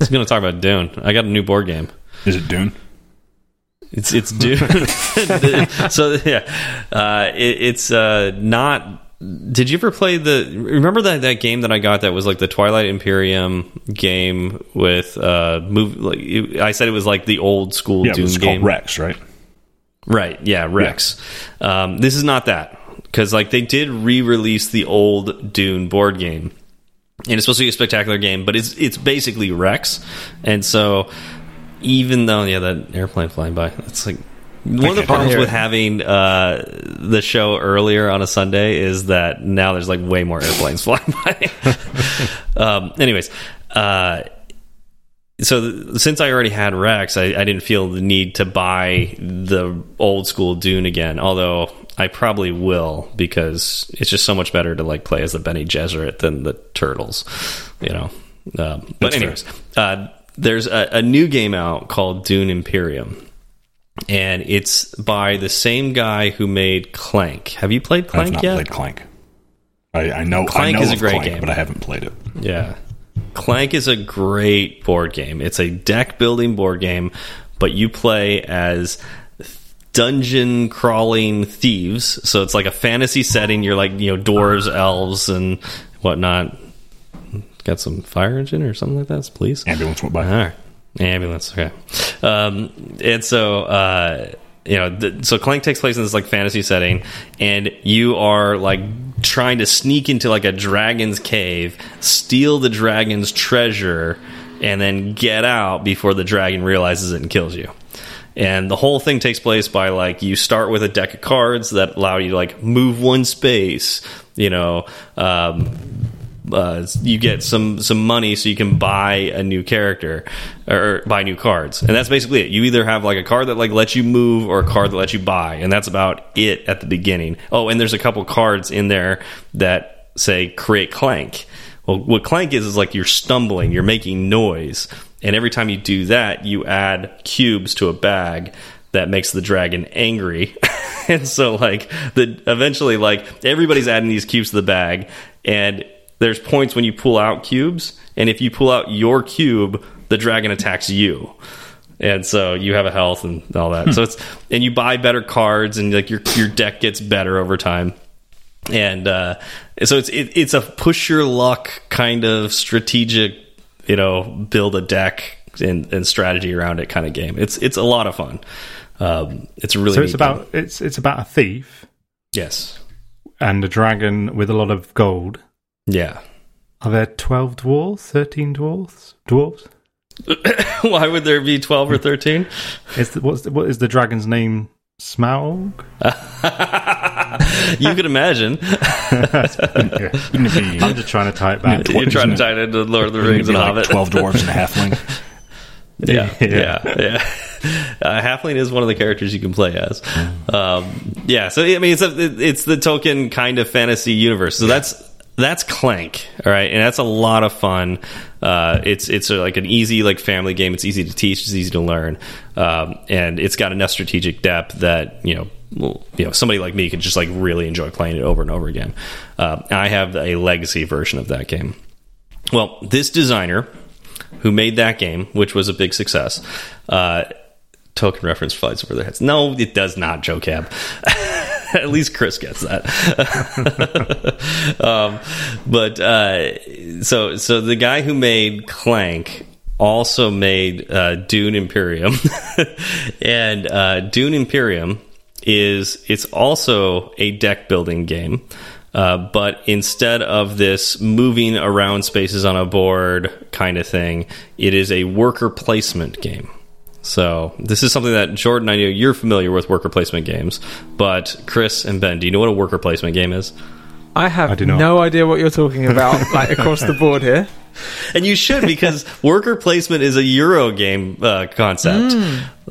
It's going to talk about Dune. I got a new board game.
Is it Dune?
It's it's Dune. so yeah, uh, it, it's uh, not. Did you ever play the? Remember that that game that I got that was like the Twilight Imperium game with uh move. Like it- I said, it was like the old school
Yeah,
Dune
it's
game.
called Rex, right?
Right. Yeah, Rex. Um, this is not that because like they did re-release the old Dune board game, and it's supposed to be a spectacular game, but it's it's basically Rex, and so even though yeah, that airplane flying by, it's like one of the problems with having uh, the show earlier on a Sunday is that now there's like way more airplanes flying by. um, anyways, uh, so since I already had Rex, I, I didn't feel the need to buy the old school Dune again. Although I probably will because it's just so much better to like play as the Bene Gesserit than the Turtles, you know. Um, but
That's
anyways, uh, there's a, a new game out called Dune Imperium, and it's by the same guy who made Clank. Have you played
I've
Clank
not
yet?
played Clank. I, I know
Clank
I know
is a great
Clank,
game.
but I haven't played it.
Yeah. Clank is a great board game. It's a deck building board game, but you play as dungeon crawling thieves. So it's like a fantasy setting. You're like, you know, dwarves, elves, and whatnot. Got some fire engine or something like that, please?
Ambulance went by.
All right. Ambulance. Okay. Um, and so, uh, you know, so Clank takes place in this like fantasy setting, and you are like trying to sneak into like a dragon's cave, steal the dragon's treasure, and then get out before the dragon realizes it and kills you. And the whole thing takes place by like you start with a deck of cards that allow you to like move one space, you know, um, uh, you get some some money so you can buy a new character or buy new cards. And that's basically it. You either have like a card that like lets you move or a card that lets you buy. And that's about it at the beginning. Oh and there's a couple cards in there that say create clank. Well what clank is is like you're stumbling. You're making noise. And every time you do that you add cubes to a bag that makes the dragon angry. And so like the eventually like everybody's adding these cubes to the bag. And there's points when you pull out cubes and if you pull out your cube the dragon attacks you. And so you have a health and all that. So it's and you buy better cards and like your your deck gets better over time. And uh so it's it, it's a push your luck kind of strategic you know build a deck and, and strategy around it kind of game. It's it's a lot of fun. Um it's really
so it's
neat game.
about it's it's about a thief.
Yes.
And a dragon with a lot of gold.
Yeah
Are there twelve dwarves? Thirteen dwarves? Dwarves?
why would there be 12 or 13
Is the, what's the, what is the dragon's name? Smaug?
you could imagine
Wouldn't be,
I'm just trying to tie it back.
you're trying to tie it into Lord of the Rings and
like
Hobbit.
twelve dwarves and a halfling?
yeah,
Yeah.
yeah, yeah. Uh, Halfling is one of the characters you can play as. Um, yeah, so I mean, it's a, it's the Tolkien kind of fantasy universe. So that's that's Clank, all right, and that's a lot of fun. Uh, it's it's a, like an easy like family game. It's easy to teach. It's easy to learn, um, and it's got enough strategic depth that you know. You know, somebody like me could just like really enjoy playing it over and over again. Uh, I have a legacy version of that game. Well, this designer who made that game, which was a big success, uh, Tolkien reference flies over their heads. No, it does not, Joe Cab. At least Chris gets that. um, but uh, so so the guy who made Clank also made uh, Dune Imperium, and uh, Dune Imperium is it's also a deck building game. Uh, but instead of this moving around spaces on a board kind of thing, it is a worker placement game. So this is something that Jordan, I know you're familiar with worker placement games, but Chris and Ben, do you know what a worker placement game is?
I have
I do not.
no idea what you're talking about, like across the board here.
And you should because worker placement is a Euro game uh, concept.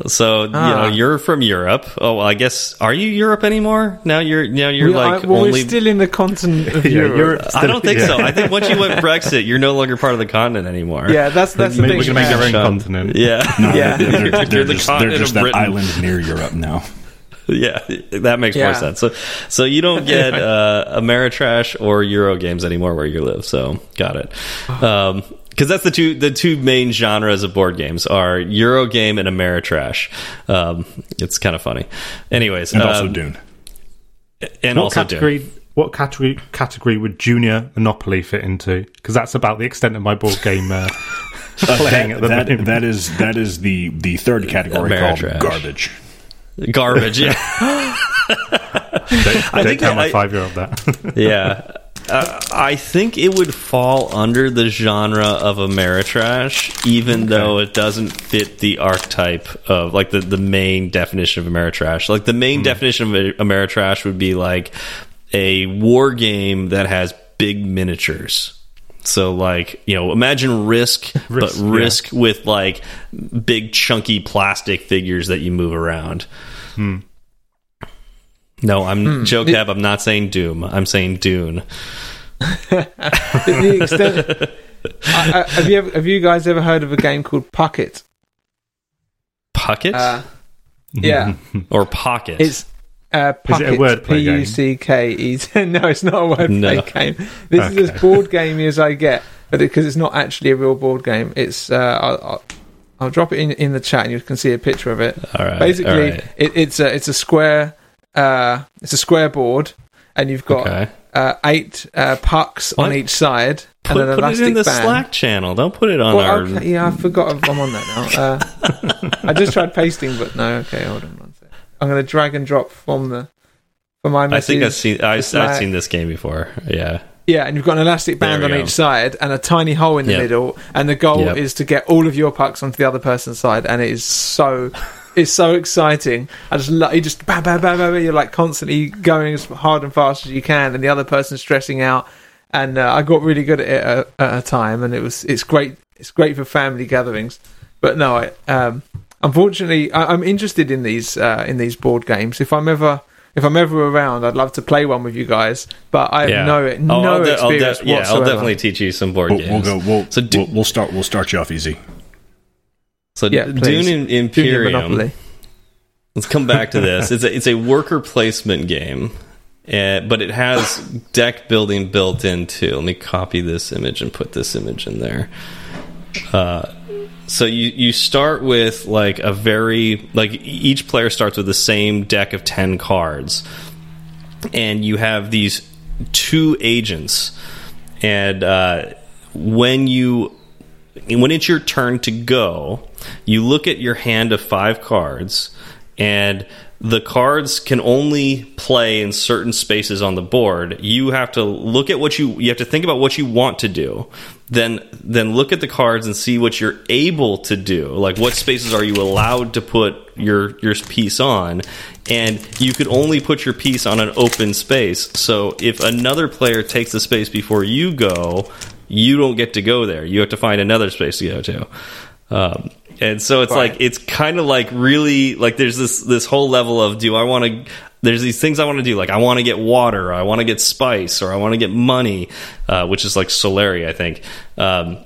So you
Ah.
know you're from Europe. Oh, well, I guess are you Europe anymore? Now you're now you're
We-
like
I- well,
only.
we're still in the continent of
Yeah,
Europe.
Europe's
I don't think
Yeah.
so. I think once you went Brexit, you're no longer part of the continent anymore.
Yeah, that's that's the
Maybe
thing.
we can make
yeah.
our own continent.
Yeah.
No,
Yeah.
they're, they're,
You're
they're
the
just, they're
continent
just
of
that
Britain.
island near Europe now.
Yeah, that makes
Yeah.
more sense. So, so you don't get uh, Ameritrash or Euro games anymore where you live. So, got it. Because that's the two the two main genres of board games are Euro game and Ameritrash. Um, it's kind of funny. Anyways,
And also
um,
Dune.
and
What
also
category?
Dune.
What category category would Junior Monopoly fit into? Because that's about the extent of my board game uh, playing at the
That,
moment.
that is that is the the third category called garbage.
Garbage. Yeah,
don't
I
don't
think
tell
I-
my
I-
five year old that.
yeah. Uh, I think it would fall under the genre of Ameritrash, even though it doesn't fit the archetype of like the, the main definition of Ameritrash. Like the main definition of Ameritrash would be like a war game that has big miniatures. So like, you know, imagine Risk,
Risk,
but
yeah.
Risk with like big chunky plastic figures that you move around. No, I'm Joe Cab. I'm not saying Doom. I'm saying Dune.
extent. I, I, have you ever, have you guys ever heard of a game called Pucket?
Pucket
Uh, yeah,
or Pocket?
it's uh,
Is it a wordplay
P? U C K E. No, it's not a wordplay
No.
game. This is as board gamey as I get, but because it's not actually a real board game. It's uh, I'll, I'll, I'll drop it in in the chat, and you can see a picture of it.
all right.
Basically,
all right.
it, it's a it's a square uh, it's a square board, and you've got
Okay.
uh, eight uh, pucks
What?
on each side,
Put,
and an
put it in the
band.
Slack channel. Don't put it on
Well,
our.
okay, yeah, I forgot I'm on that now. Uh, I just tried pasting, but no. Okay, hold on one sec. I'm going to drag and drop from the from my
I think I've seen. I, I've seen this game before. Yeah.
Yeah, and you've got an elastic band on
go.
each side and a tiny hole in the
Yep.
middle, and the goal
Yep.
is to get all of your pucks onto the other person's side, and it is so. It's so exciting. I just love you just bam, bam, bam, bam. You're like constantly going as hard and fast as you can, and the other person's stressing out. And uh, I got really good at it at, at a time, and it was it's great. It's great for family gatherings. But no, I, um, unfortunately, I, I'm interested in these uh, in these board games. If I'm ever if I'm ever around, I'd love to play one with you guys. But I have
Yeah.
no
Oh,
no
I'll de- I'll de-
experience
yeah, I'll definitely teach you some board
We'll, we'll
games.
go. We'll,
So do-
we'll we'll start. We'll start you off easy.
So
Yeah,
Dune
please.
in
Junior
Imperium.
Monopoly.
Let's come back to this. It's a, it's a worker placement game, uh, but it has deck building built into. Let me copy this image and put this image in there. Uh, so you you start with like a very like each player starts with the same deck of 10 cards. And you have these two agents. And uh, when you when it's your turn to go you look at your hand of five cards. And the cards can only play in certain spaces on the board. You have to look at what you you have to think about what you want to do. Then then look at the cards and see what you're able to do. Like what spaces are you allowed to put your your piece on? And you could only put your piece on an open space. So if another player takes the space before you go you don't get to go there. You have to find another space to go to. Um, and so it's
Right.
like it's kind of like really like there's this this whole level of do I want to there's these things I want to do like I want to get water or I want to get spice or I want to get money uh, which is like Solari I think. Um,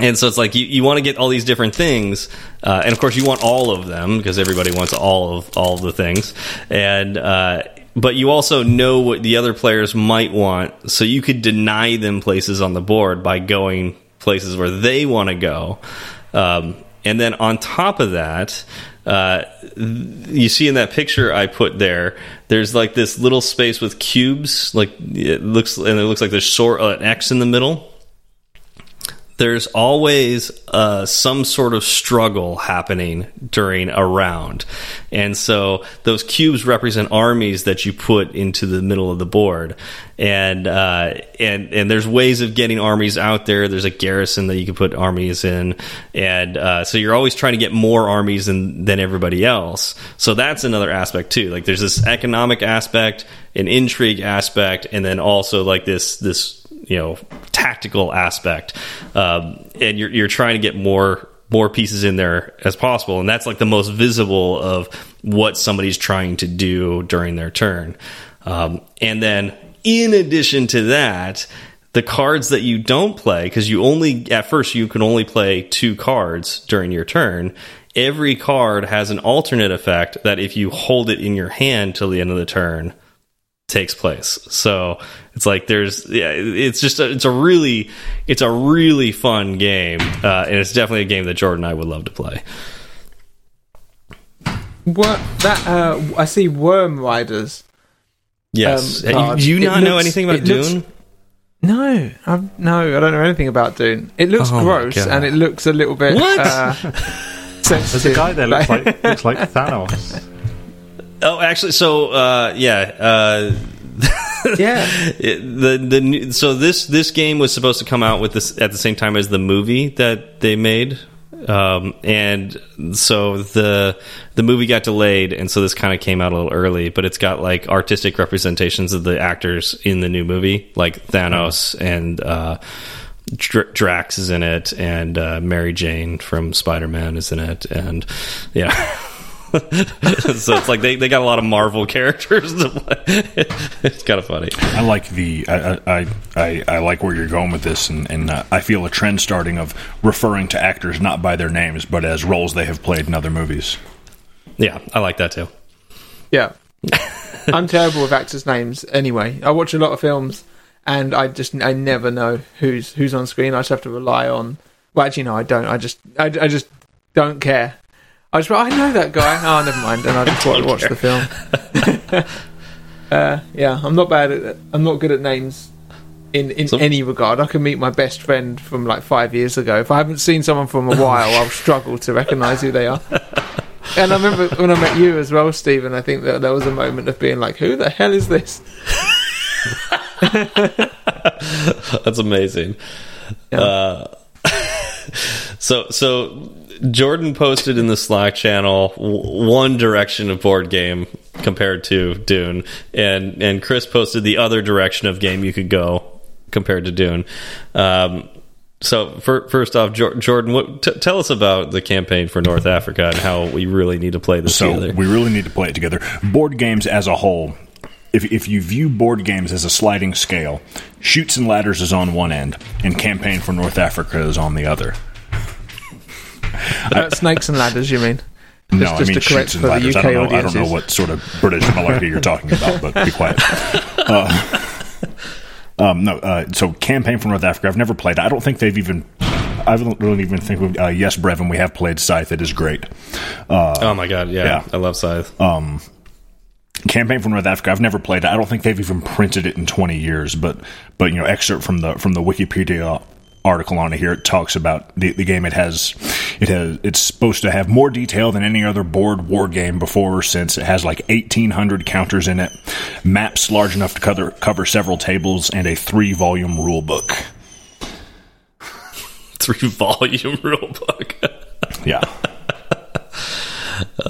and so it's like you, you want to get all these different things, uh, and of course you want all of them because everybody wants all of all of the things, and uh, but you also know what the other players might want, so you could deny them places on the board by going places where they want to go, um, and then on top of that. Uh, you see in that picture I put there, there's like this little space with cubes, like it looks, and it looks like there's sort of an X in the middle there's always uh, some sort of struggle happening during a round. And so those cubes represent armies that you put into the middle of the board. And, uh, and, and there's ways of getting armies out there. There's a garrison that you can put armies in. And, uh, so you're always trying to get more armies than, than everybody else. So that's another aspect too. Like there's this economic aspect, an intrigue aspect, and then also like this, this, you know tactical aspect um, and you're, you're trying to get more more pieces in there as possible. And that's like the most visible of what somebody's trying to do during their turn. Um, and then in addition to that the cards that you don't play because you only at first you can only play two cards during your turn. Every card has an alternate effect that if you hold it in your hand till the end of the turn takes place. So it's like there's yeah, it's just a, it's a really it's a really fun game, uh, and it's definitely a game that Jordan and I would love to play.
What that uh, I see worm riders.
Yes,
Um,
Uh,
card.
you, you
It
not know anything about
it looks-
Dune?
No, I've, no, I don't know anything about Dune. It looks
Oh
gross and it looks a little bit
What?
Uh, sensitive.
There's a guy there looks like looks like Thanos.
Oh, actually, so uh, yeah, uh,
Yeah.
It- the the so this this game was supposed to come out with this at the same time as the movie that they made um, and so the the movie got delayed and so this kind of came out a little early but it's got like artistic representations of the actors in the new movie like Thanos and uh, Dr Drax is in it and uh, Mary Jane from Spider-Man is in it and yeah so it's like they, they got a lot of Marvel characters to play. it's kind of funny.
I like the I, I I I like where you're going with this, and and uh, I feel a trend starting of referring to actors not by their names but as roles they have played in other movies.
Yeah, I like that too.
Yeah. I'm terrible with actors' names anyway. I watch a lot of films and I just I never know who's who's on screen. I just have to rely on well actually no, I don't. I just I, I just don't care. I just I know that guy. Oh, never mind. And I just watch, watch the film. uh, yeah, I'm not bad at I'm not good at names in in
So-
any regard. I can meet my best friend from like 5 years ago. If I haven't seen someone from a while, I'll struggle to recognize who they are. And I remember when I met you as well, Stephen. I think that there was a moment of being like, "Who the hell is this?"
That's amazing.
Yeah.
Uh, so so Jordan posted in the Slack channel one direction of board game compared to Dune, and and Chris posted the other direction of game you could go compared to Dune. Um, so fir first off, Jor Jordan, what, t tell us about the campaign for North Africa and how we really need to play this
So
together.
we really need to play it together. Board games as a whole, if, if you view board games as a sliding scale, Chutes and Ladders is on one end, and Campaign for North Africa is on the other.
Uh, snakes and ladders, you mean?
No,
Just-
I
just
mean
to
Chutes and
for the
Ladders. I
UK
don't know. I don't know what sort of British malarkey you're talking about, but be quiet. Uh, um, no, uh, so Campaign for North Africa. I've never played. I don't think they've even. I don't really even think. We've, uh, yes, Brevin, we have played Scythe. It is great.
oh my god, yeah,
yeah.
I love Scythe.
Campaign for North Africa. I've never played it. I don't think they've even printed it in 20 years. But but you know, excerpt from the from the Wikipedia article on it here. It talks about the, the game. It has it has it's supposed to have more detail than any other board war game before or since. It has like 1,800 counters in it, maps large enough to cover cover several tables, and a three volume rule book.
Three volume rule book.
Yeah.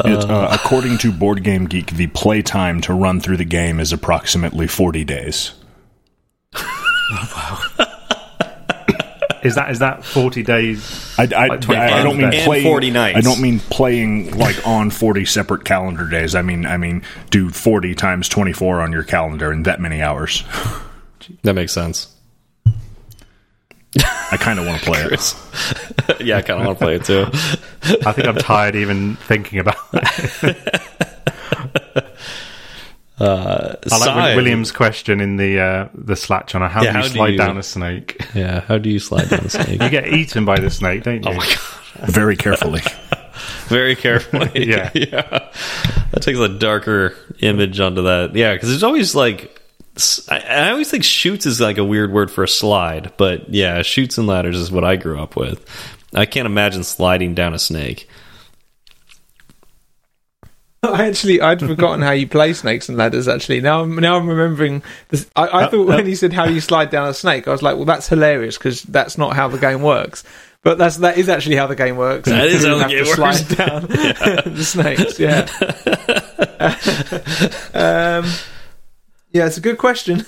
It, uh, according to Board Game Geek, the play time to run through the game is approximately 40 days.
Is that is that forty days?
I, I,
Like
I, I don't mean
days.
Playing
40 nights.
I don't mean playing like on 40 separate calendar days. I mean I mean do 40 times 24 on your calendar in that many hours.
That makes sense.
I kind of want to play it.
yeah, I kind of want to play it too.
I think I'm tired even thinking about it.
Uh,
I like
Scythe.
William's question in the uh, the Slack channel. How
Yeah,
do you
how do
slide
you-
down a snake?
Yeah, how do you slide down a snake?
You get eaten by the snake, don't you?
oh my god,
Very carefully.
very carefully.
Yeah.
yeah. That takes a darker image onto that. Yeah, because there's always like. I, always think chutes is like a weird word for a slide, but yeah, chutes and ladders is what I grew up with. I can't imagine sliding down a snake.
I actually I'd forgotten how you play snakes and ladders. Actually, now I'm now I'm remembering. This, I, I thought when he said how you slide down a snake, I was like, well, that's hilarious because that's not how the game works. But that's that is actually how the game works.
That is
You
how the game works.
Slide down the snakes. Yeah. um, yeah, it's a good question.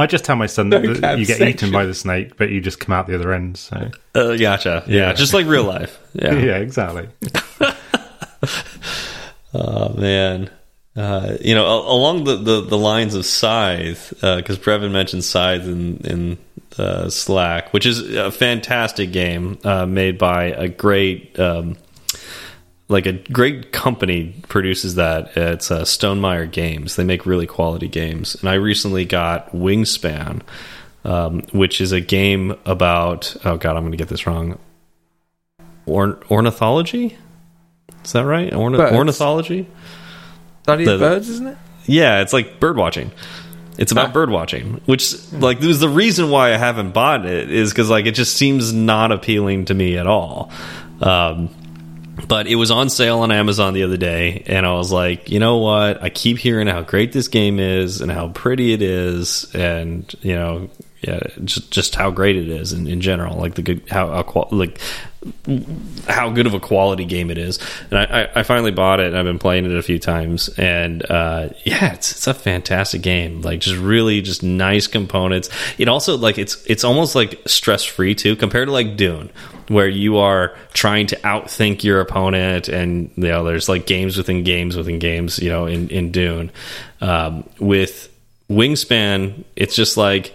I just tell my son
No
that
cat
you get
section.
eaten by the snake, but you just come out the other end. So
Uh, gotcha. Yeah, just like real life.
yeah,
Yeah.
exactly.
Oh man. Uh, you know, along the, the, the lines of Scythe, because Brevin mentioned Scythe in in uh, Slack, which is a fantastic game uh, made by a great, um, like a great company produces that. It's uh, Stonemaier Games. They make really quality games, and I recently got Wingspan, um, which is a game about. Oh God, I'm going to get this wrong. Orn ornithology. Is that right? Orn
Birds.
ornithology.
Study
The-
of birds, isn't it?
Yeah, it's like bird watching. It's about
Ah.
bird watching, which like was the reason why I haven't bought it is because like it just seems not appealing to me at all. Um, but it was on sale on Amazon the other day, and I was like, you know what? I keep hearing how great this game is and how pretty it is, and you know, yeah, just just how great it is in, in general, like the good how, how like how good of a quality game it is. And I, I, finally bought it, and I've been playing it a few times, and uh, yeah, it's it's a fantastic game. Like just really just nice components. It also like it's it's almost like stress free too, compared to like Dune, where you are trying to outthink your opponent, and you know there's like games within games within games. You know, in in Dune, um, with Wingspan, it's just like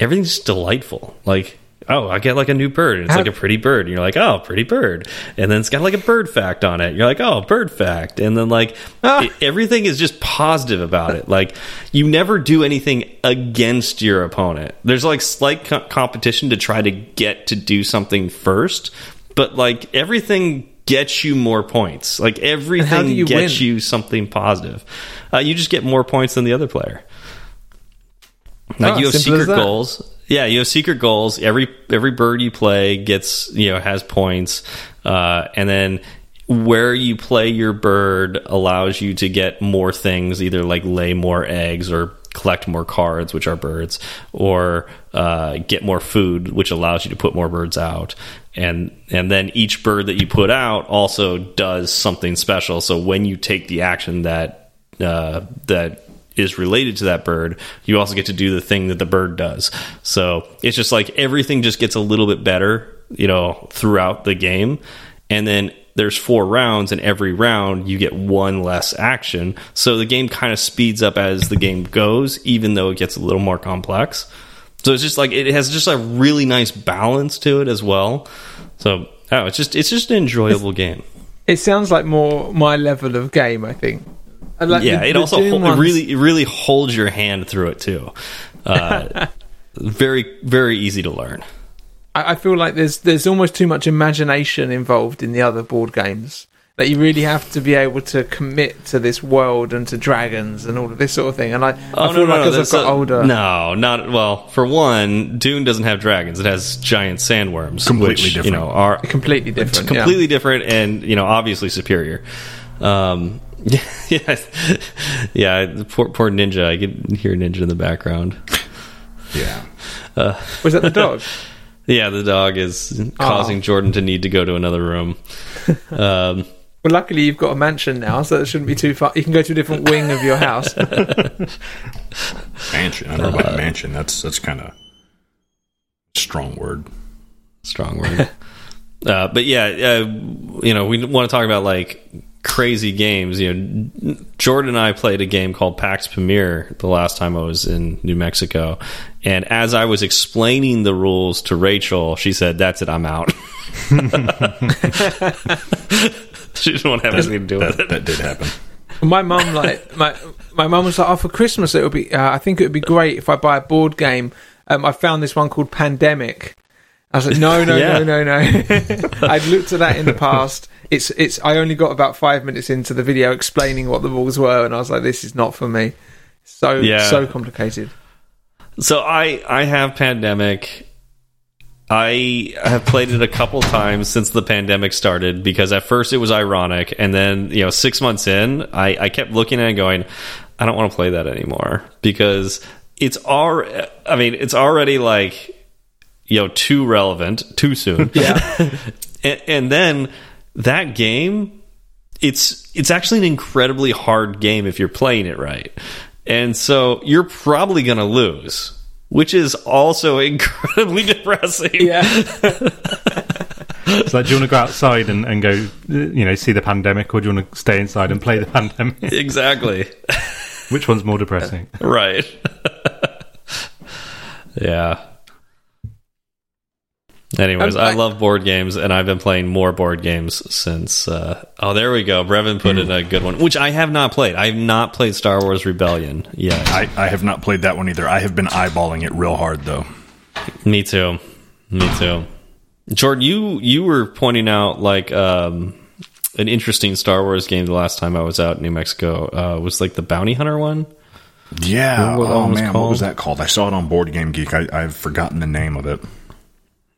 everything's delightful. Like, oh, I get like a new bird. It's
How-
like a pretty bird. And you're like, oh, pretty bird. And then it's got like a bird fact on it. You're like, oh, bird fact. And then like
Ah.
e- everything is just positive about it. Like you never do anything against your opponent. There's like slight co competition to try to get to do something first, but like everything gets you more points. Like everything
you
gets
win?
you something positive. Uh, you just get more points than the other player. Like
Oh,
you have secret goals. Yeah, you have secret goals. Every every bird you play gets you know has points, uh, and then where you play your bird allows you to get more things, either like lay more eggs or collect more cards, which are birds, or uh, get more food, which allows you to put more birds out. And and then each bird that you put out also does something special. So when you take the action that uh, that is related to that bird, you also get to do the thing that the bird does. So it's just like everything just gets a little bit better, you know, throughout the game. And then there's four rounds, and every round you get one less action. So the game kind of speeds up as the game goes, even though it gets a little more complex. So it's just like it has just a really nice balance to it as well. So oh, it's just it's just an enjoyable game.
It sounds like more my level of game. I think. And like
yeah,
the-
it
the
also
Doom
it really it really holds your hand through it too. Uh, very very easy to learn.
I, I feel like there's there's almost too much imagination involved in the other board games. That you really have to be able to commit to this world and to dragons and all of this sort of thing. And I, I feel like as I've got
a-
older,
No, not well. For one, Dune doesn't have dragons; it has giant sandworms,
Completely
which,
different.
You know, are
completely different. yeah.
completely different and you know obviously superior. Um, yeah, yeah. Poor, poor ninja. I can hear ninja in the background.
Yeah.
Was that the dog?
Yeah, the dog is causing Jordan to need to go to another room. Um,
well, luckily you've got a mansion now, so it shouldn't be too far. You can go to a different wing of your house.
Mansion. I don't know about mansion. That's that's kind of strong word.
strong word. uh, but yeah, uh, you know, we want to talk about like crazy games. You know, Jordan and I played a game called Pax Pamir the last time I was in New Mexico, and as I was explaining the rules to Rachel, she said, "That's it, I'm out." she didn't want to have anything to do with
That,
it.
that did happen.
my mum like my my mum was like, "Oh, for Christmas it would be. Uh, I think it would be great if I buy a board game. Um, I found this one called Pandemic." I was like, "No, no,
Yeah.
no, no, no." I'd looked at that in the past. It's it's. I only got about five minutes into the video explaining what the rules were, and I was like, "This is not for me." So
Yeah.
so complicated.
So I I have pandemic. I have played it a couple times since the pandemic started because at first it was ironic, and then you know six months in, I I kept looking at it and going, I don't want to play that anymore because it's already. I mean, it's already like you know too relevant too soon.
Yeah.
and, and then that game it's it's actually an incredibly hard game if you're playing it right and so you're probably going to lose which is also incredibly depressing
yeah.
So, do you want to go outside and, and go, you know, see the pandemic, or do you want to stay inside and play the pandemic?
exactly
Which one's more depressing?
right yeah anyways i
I-
love board games and i've been playing more board games since uh oh there we go brevin put in a good one which i have not played i have not played star wars rebellion yet
I, I have not played that one either. I have been eyeballing it real hard though.
Me too. Me too. Jordan, you you were pointing out like um, an interesting Star Wars game the last time I was out in New Mexico. Uh, was like the Bounty Hunter one.
Yeah.
Remember what that
oh
one was
man, what was that called? I saw it on Board Game Geek. I, I've forgotten the name of it.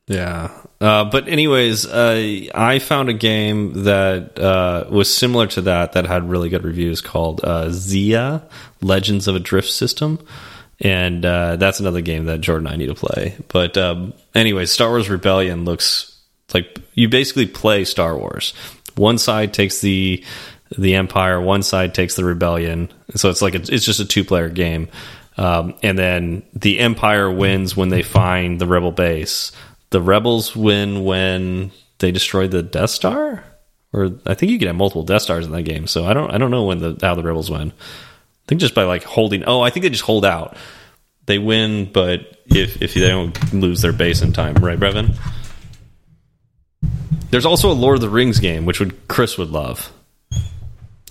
Yeah. Uh, but anyways, uh, I found a game that uh, was similar to that that had really good reviews called uh, Xia Legends of a Drift System. And uh, that's another game that Jordan and I need to play. But um, anyways, Star Wars Rebellion looks like you basically play Star Wars. One side takes the the Empire, one side takes the Rebellion. So it's like a, it's just a two player game. Um, and then the Empire wins when they find the Rebel base. The Rebels win when they destroy the Death Star, or I think you can have multiple Death Stars in that game. So I don't I don't know when the how the Rebels win. I think just by like holding. Oh, I think they just hold out. They win, but if if they don't lose their base in time, right, Brevin? There's also a Lord of the Rings game, which would Chris would love.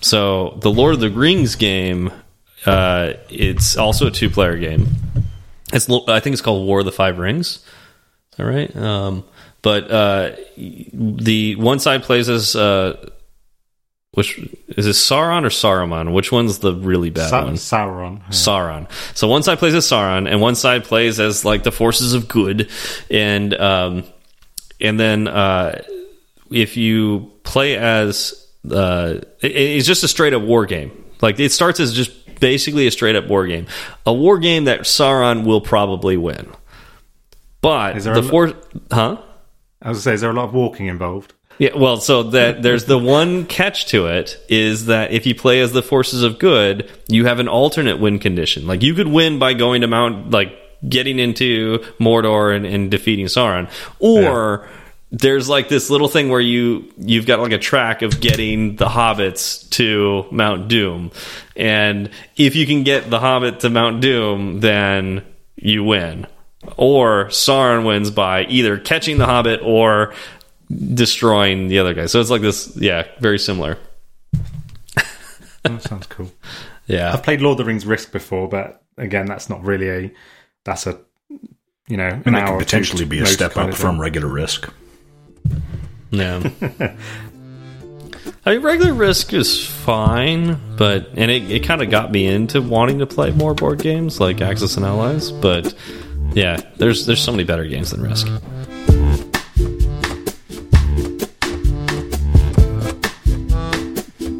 So the Lord of the Rings game, uh, it's also a two player game. It's I think it's called War of the Five Rings. That right? Um, but uh, the one side plays as uh, which is it Sauron or Saruman? Which one's the really bad
Sa
one?
Sauron. Yeah.
Sauron. So one side plays as Sauron, and one side plays as like the forces of good, and um, and then uh, if you play as uh, it- it's just a straight up war game. Like it starts as just basically a straight up war game, a war game that Sauron will probably win. But
Is there
the for huh?
I was gonna say, is there a lot of walking involved?
Yeah, well, so that there's the one catch to it is that if you play as the forces of good, you have an alternate win condition. Like you could win by going to Mount, like getting into Mordor and, and defeating Sauron, or there's like this little thing where you you've got like a track of getting the hobbits to Mount Doom, and if you can get the hobbit to Mount Doom, then you win. Or Sauron wins by either catching the hobbit or destroying the other guy. So it's like this, yeah, very similar.
That sounds cool.
Yeah,
I've played Lord of the Rings Risk before, but again, that's not really a. That's a, you know, an
And it
hour
could potentially be a step up from regular risk.
yeah. I mean, regular risk is fine, but and it, it kind of got me into wanting to play more board games like Axis and Allies. But yeah, there's there's so many better games than Risk.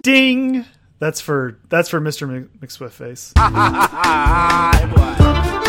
Ding. That's for that's for Mr. Mc- McSwift face.
Hey, boy.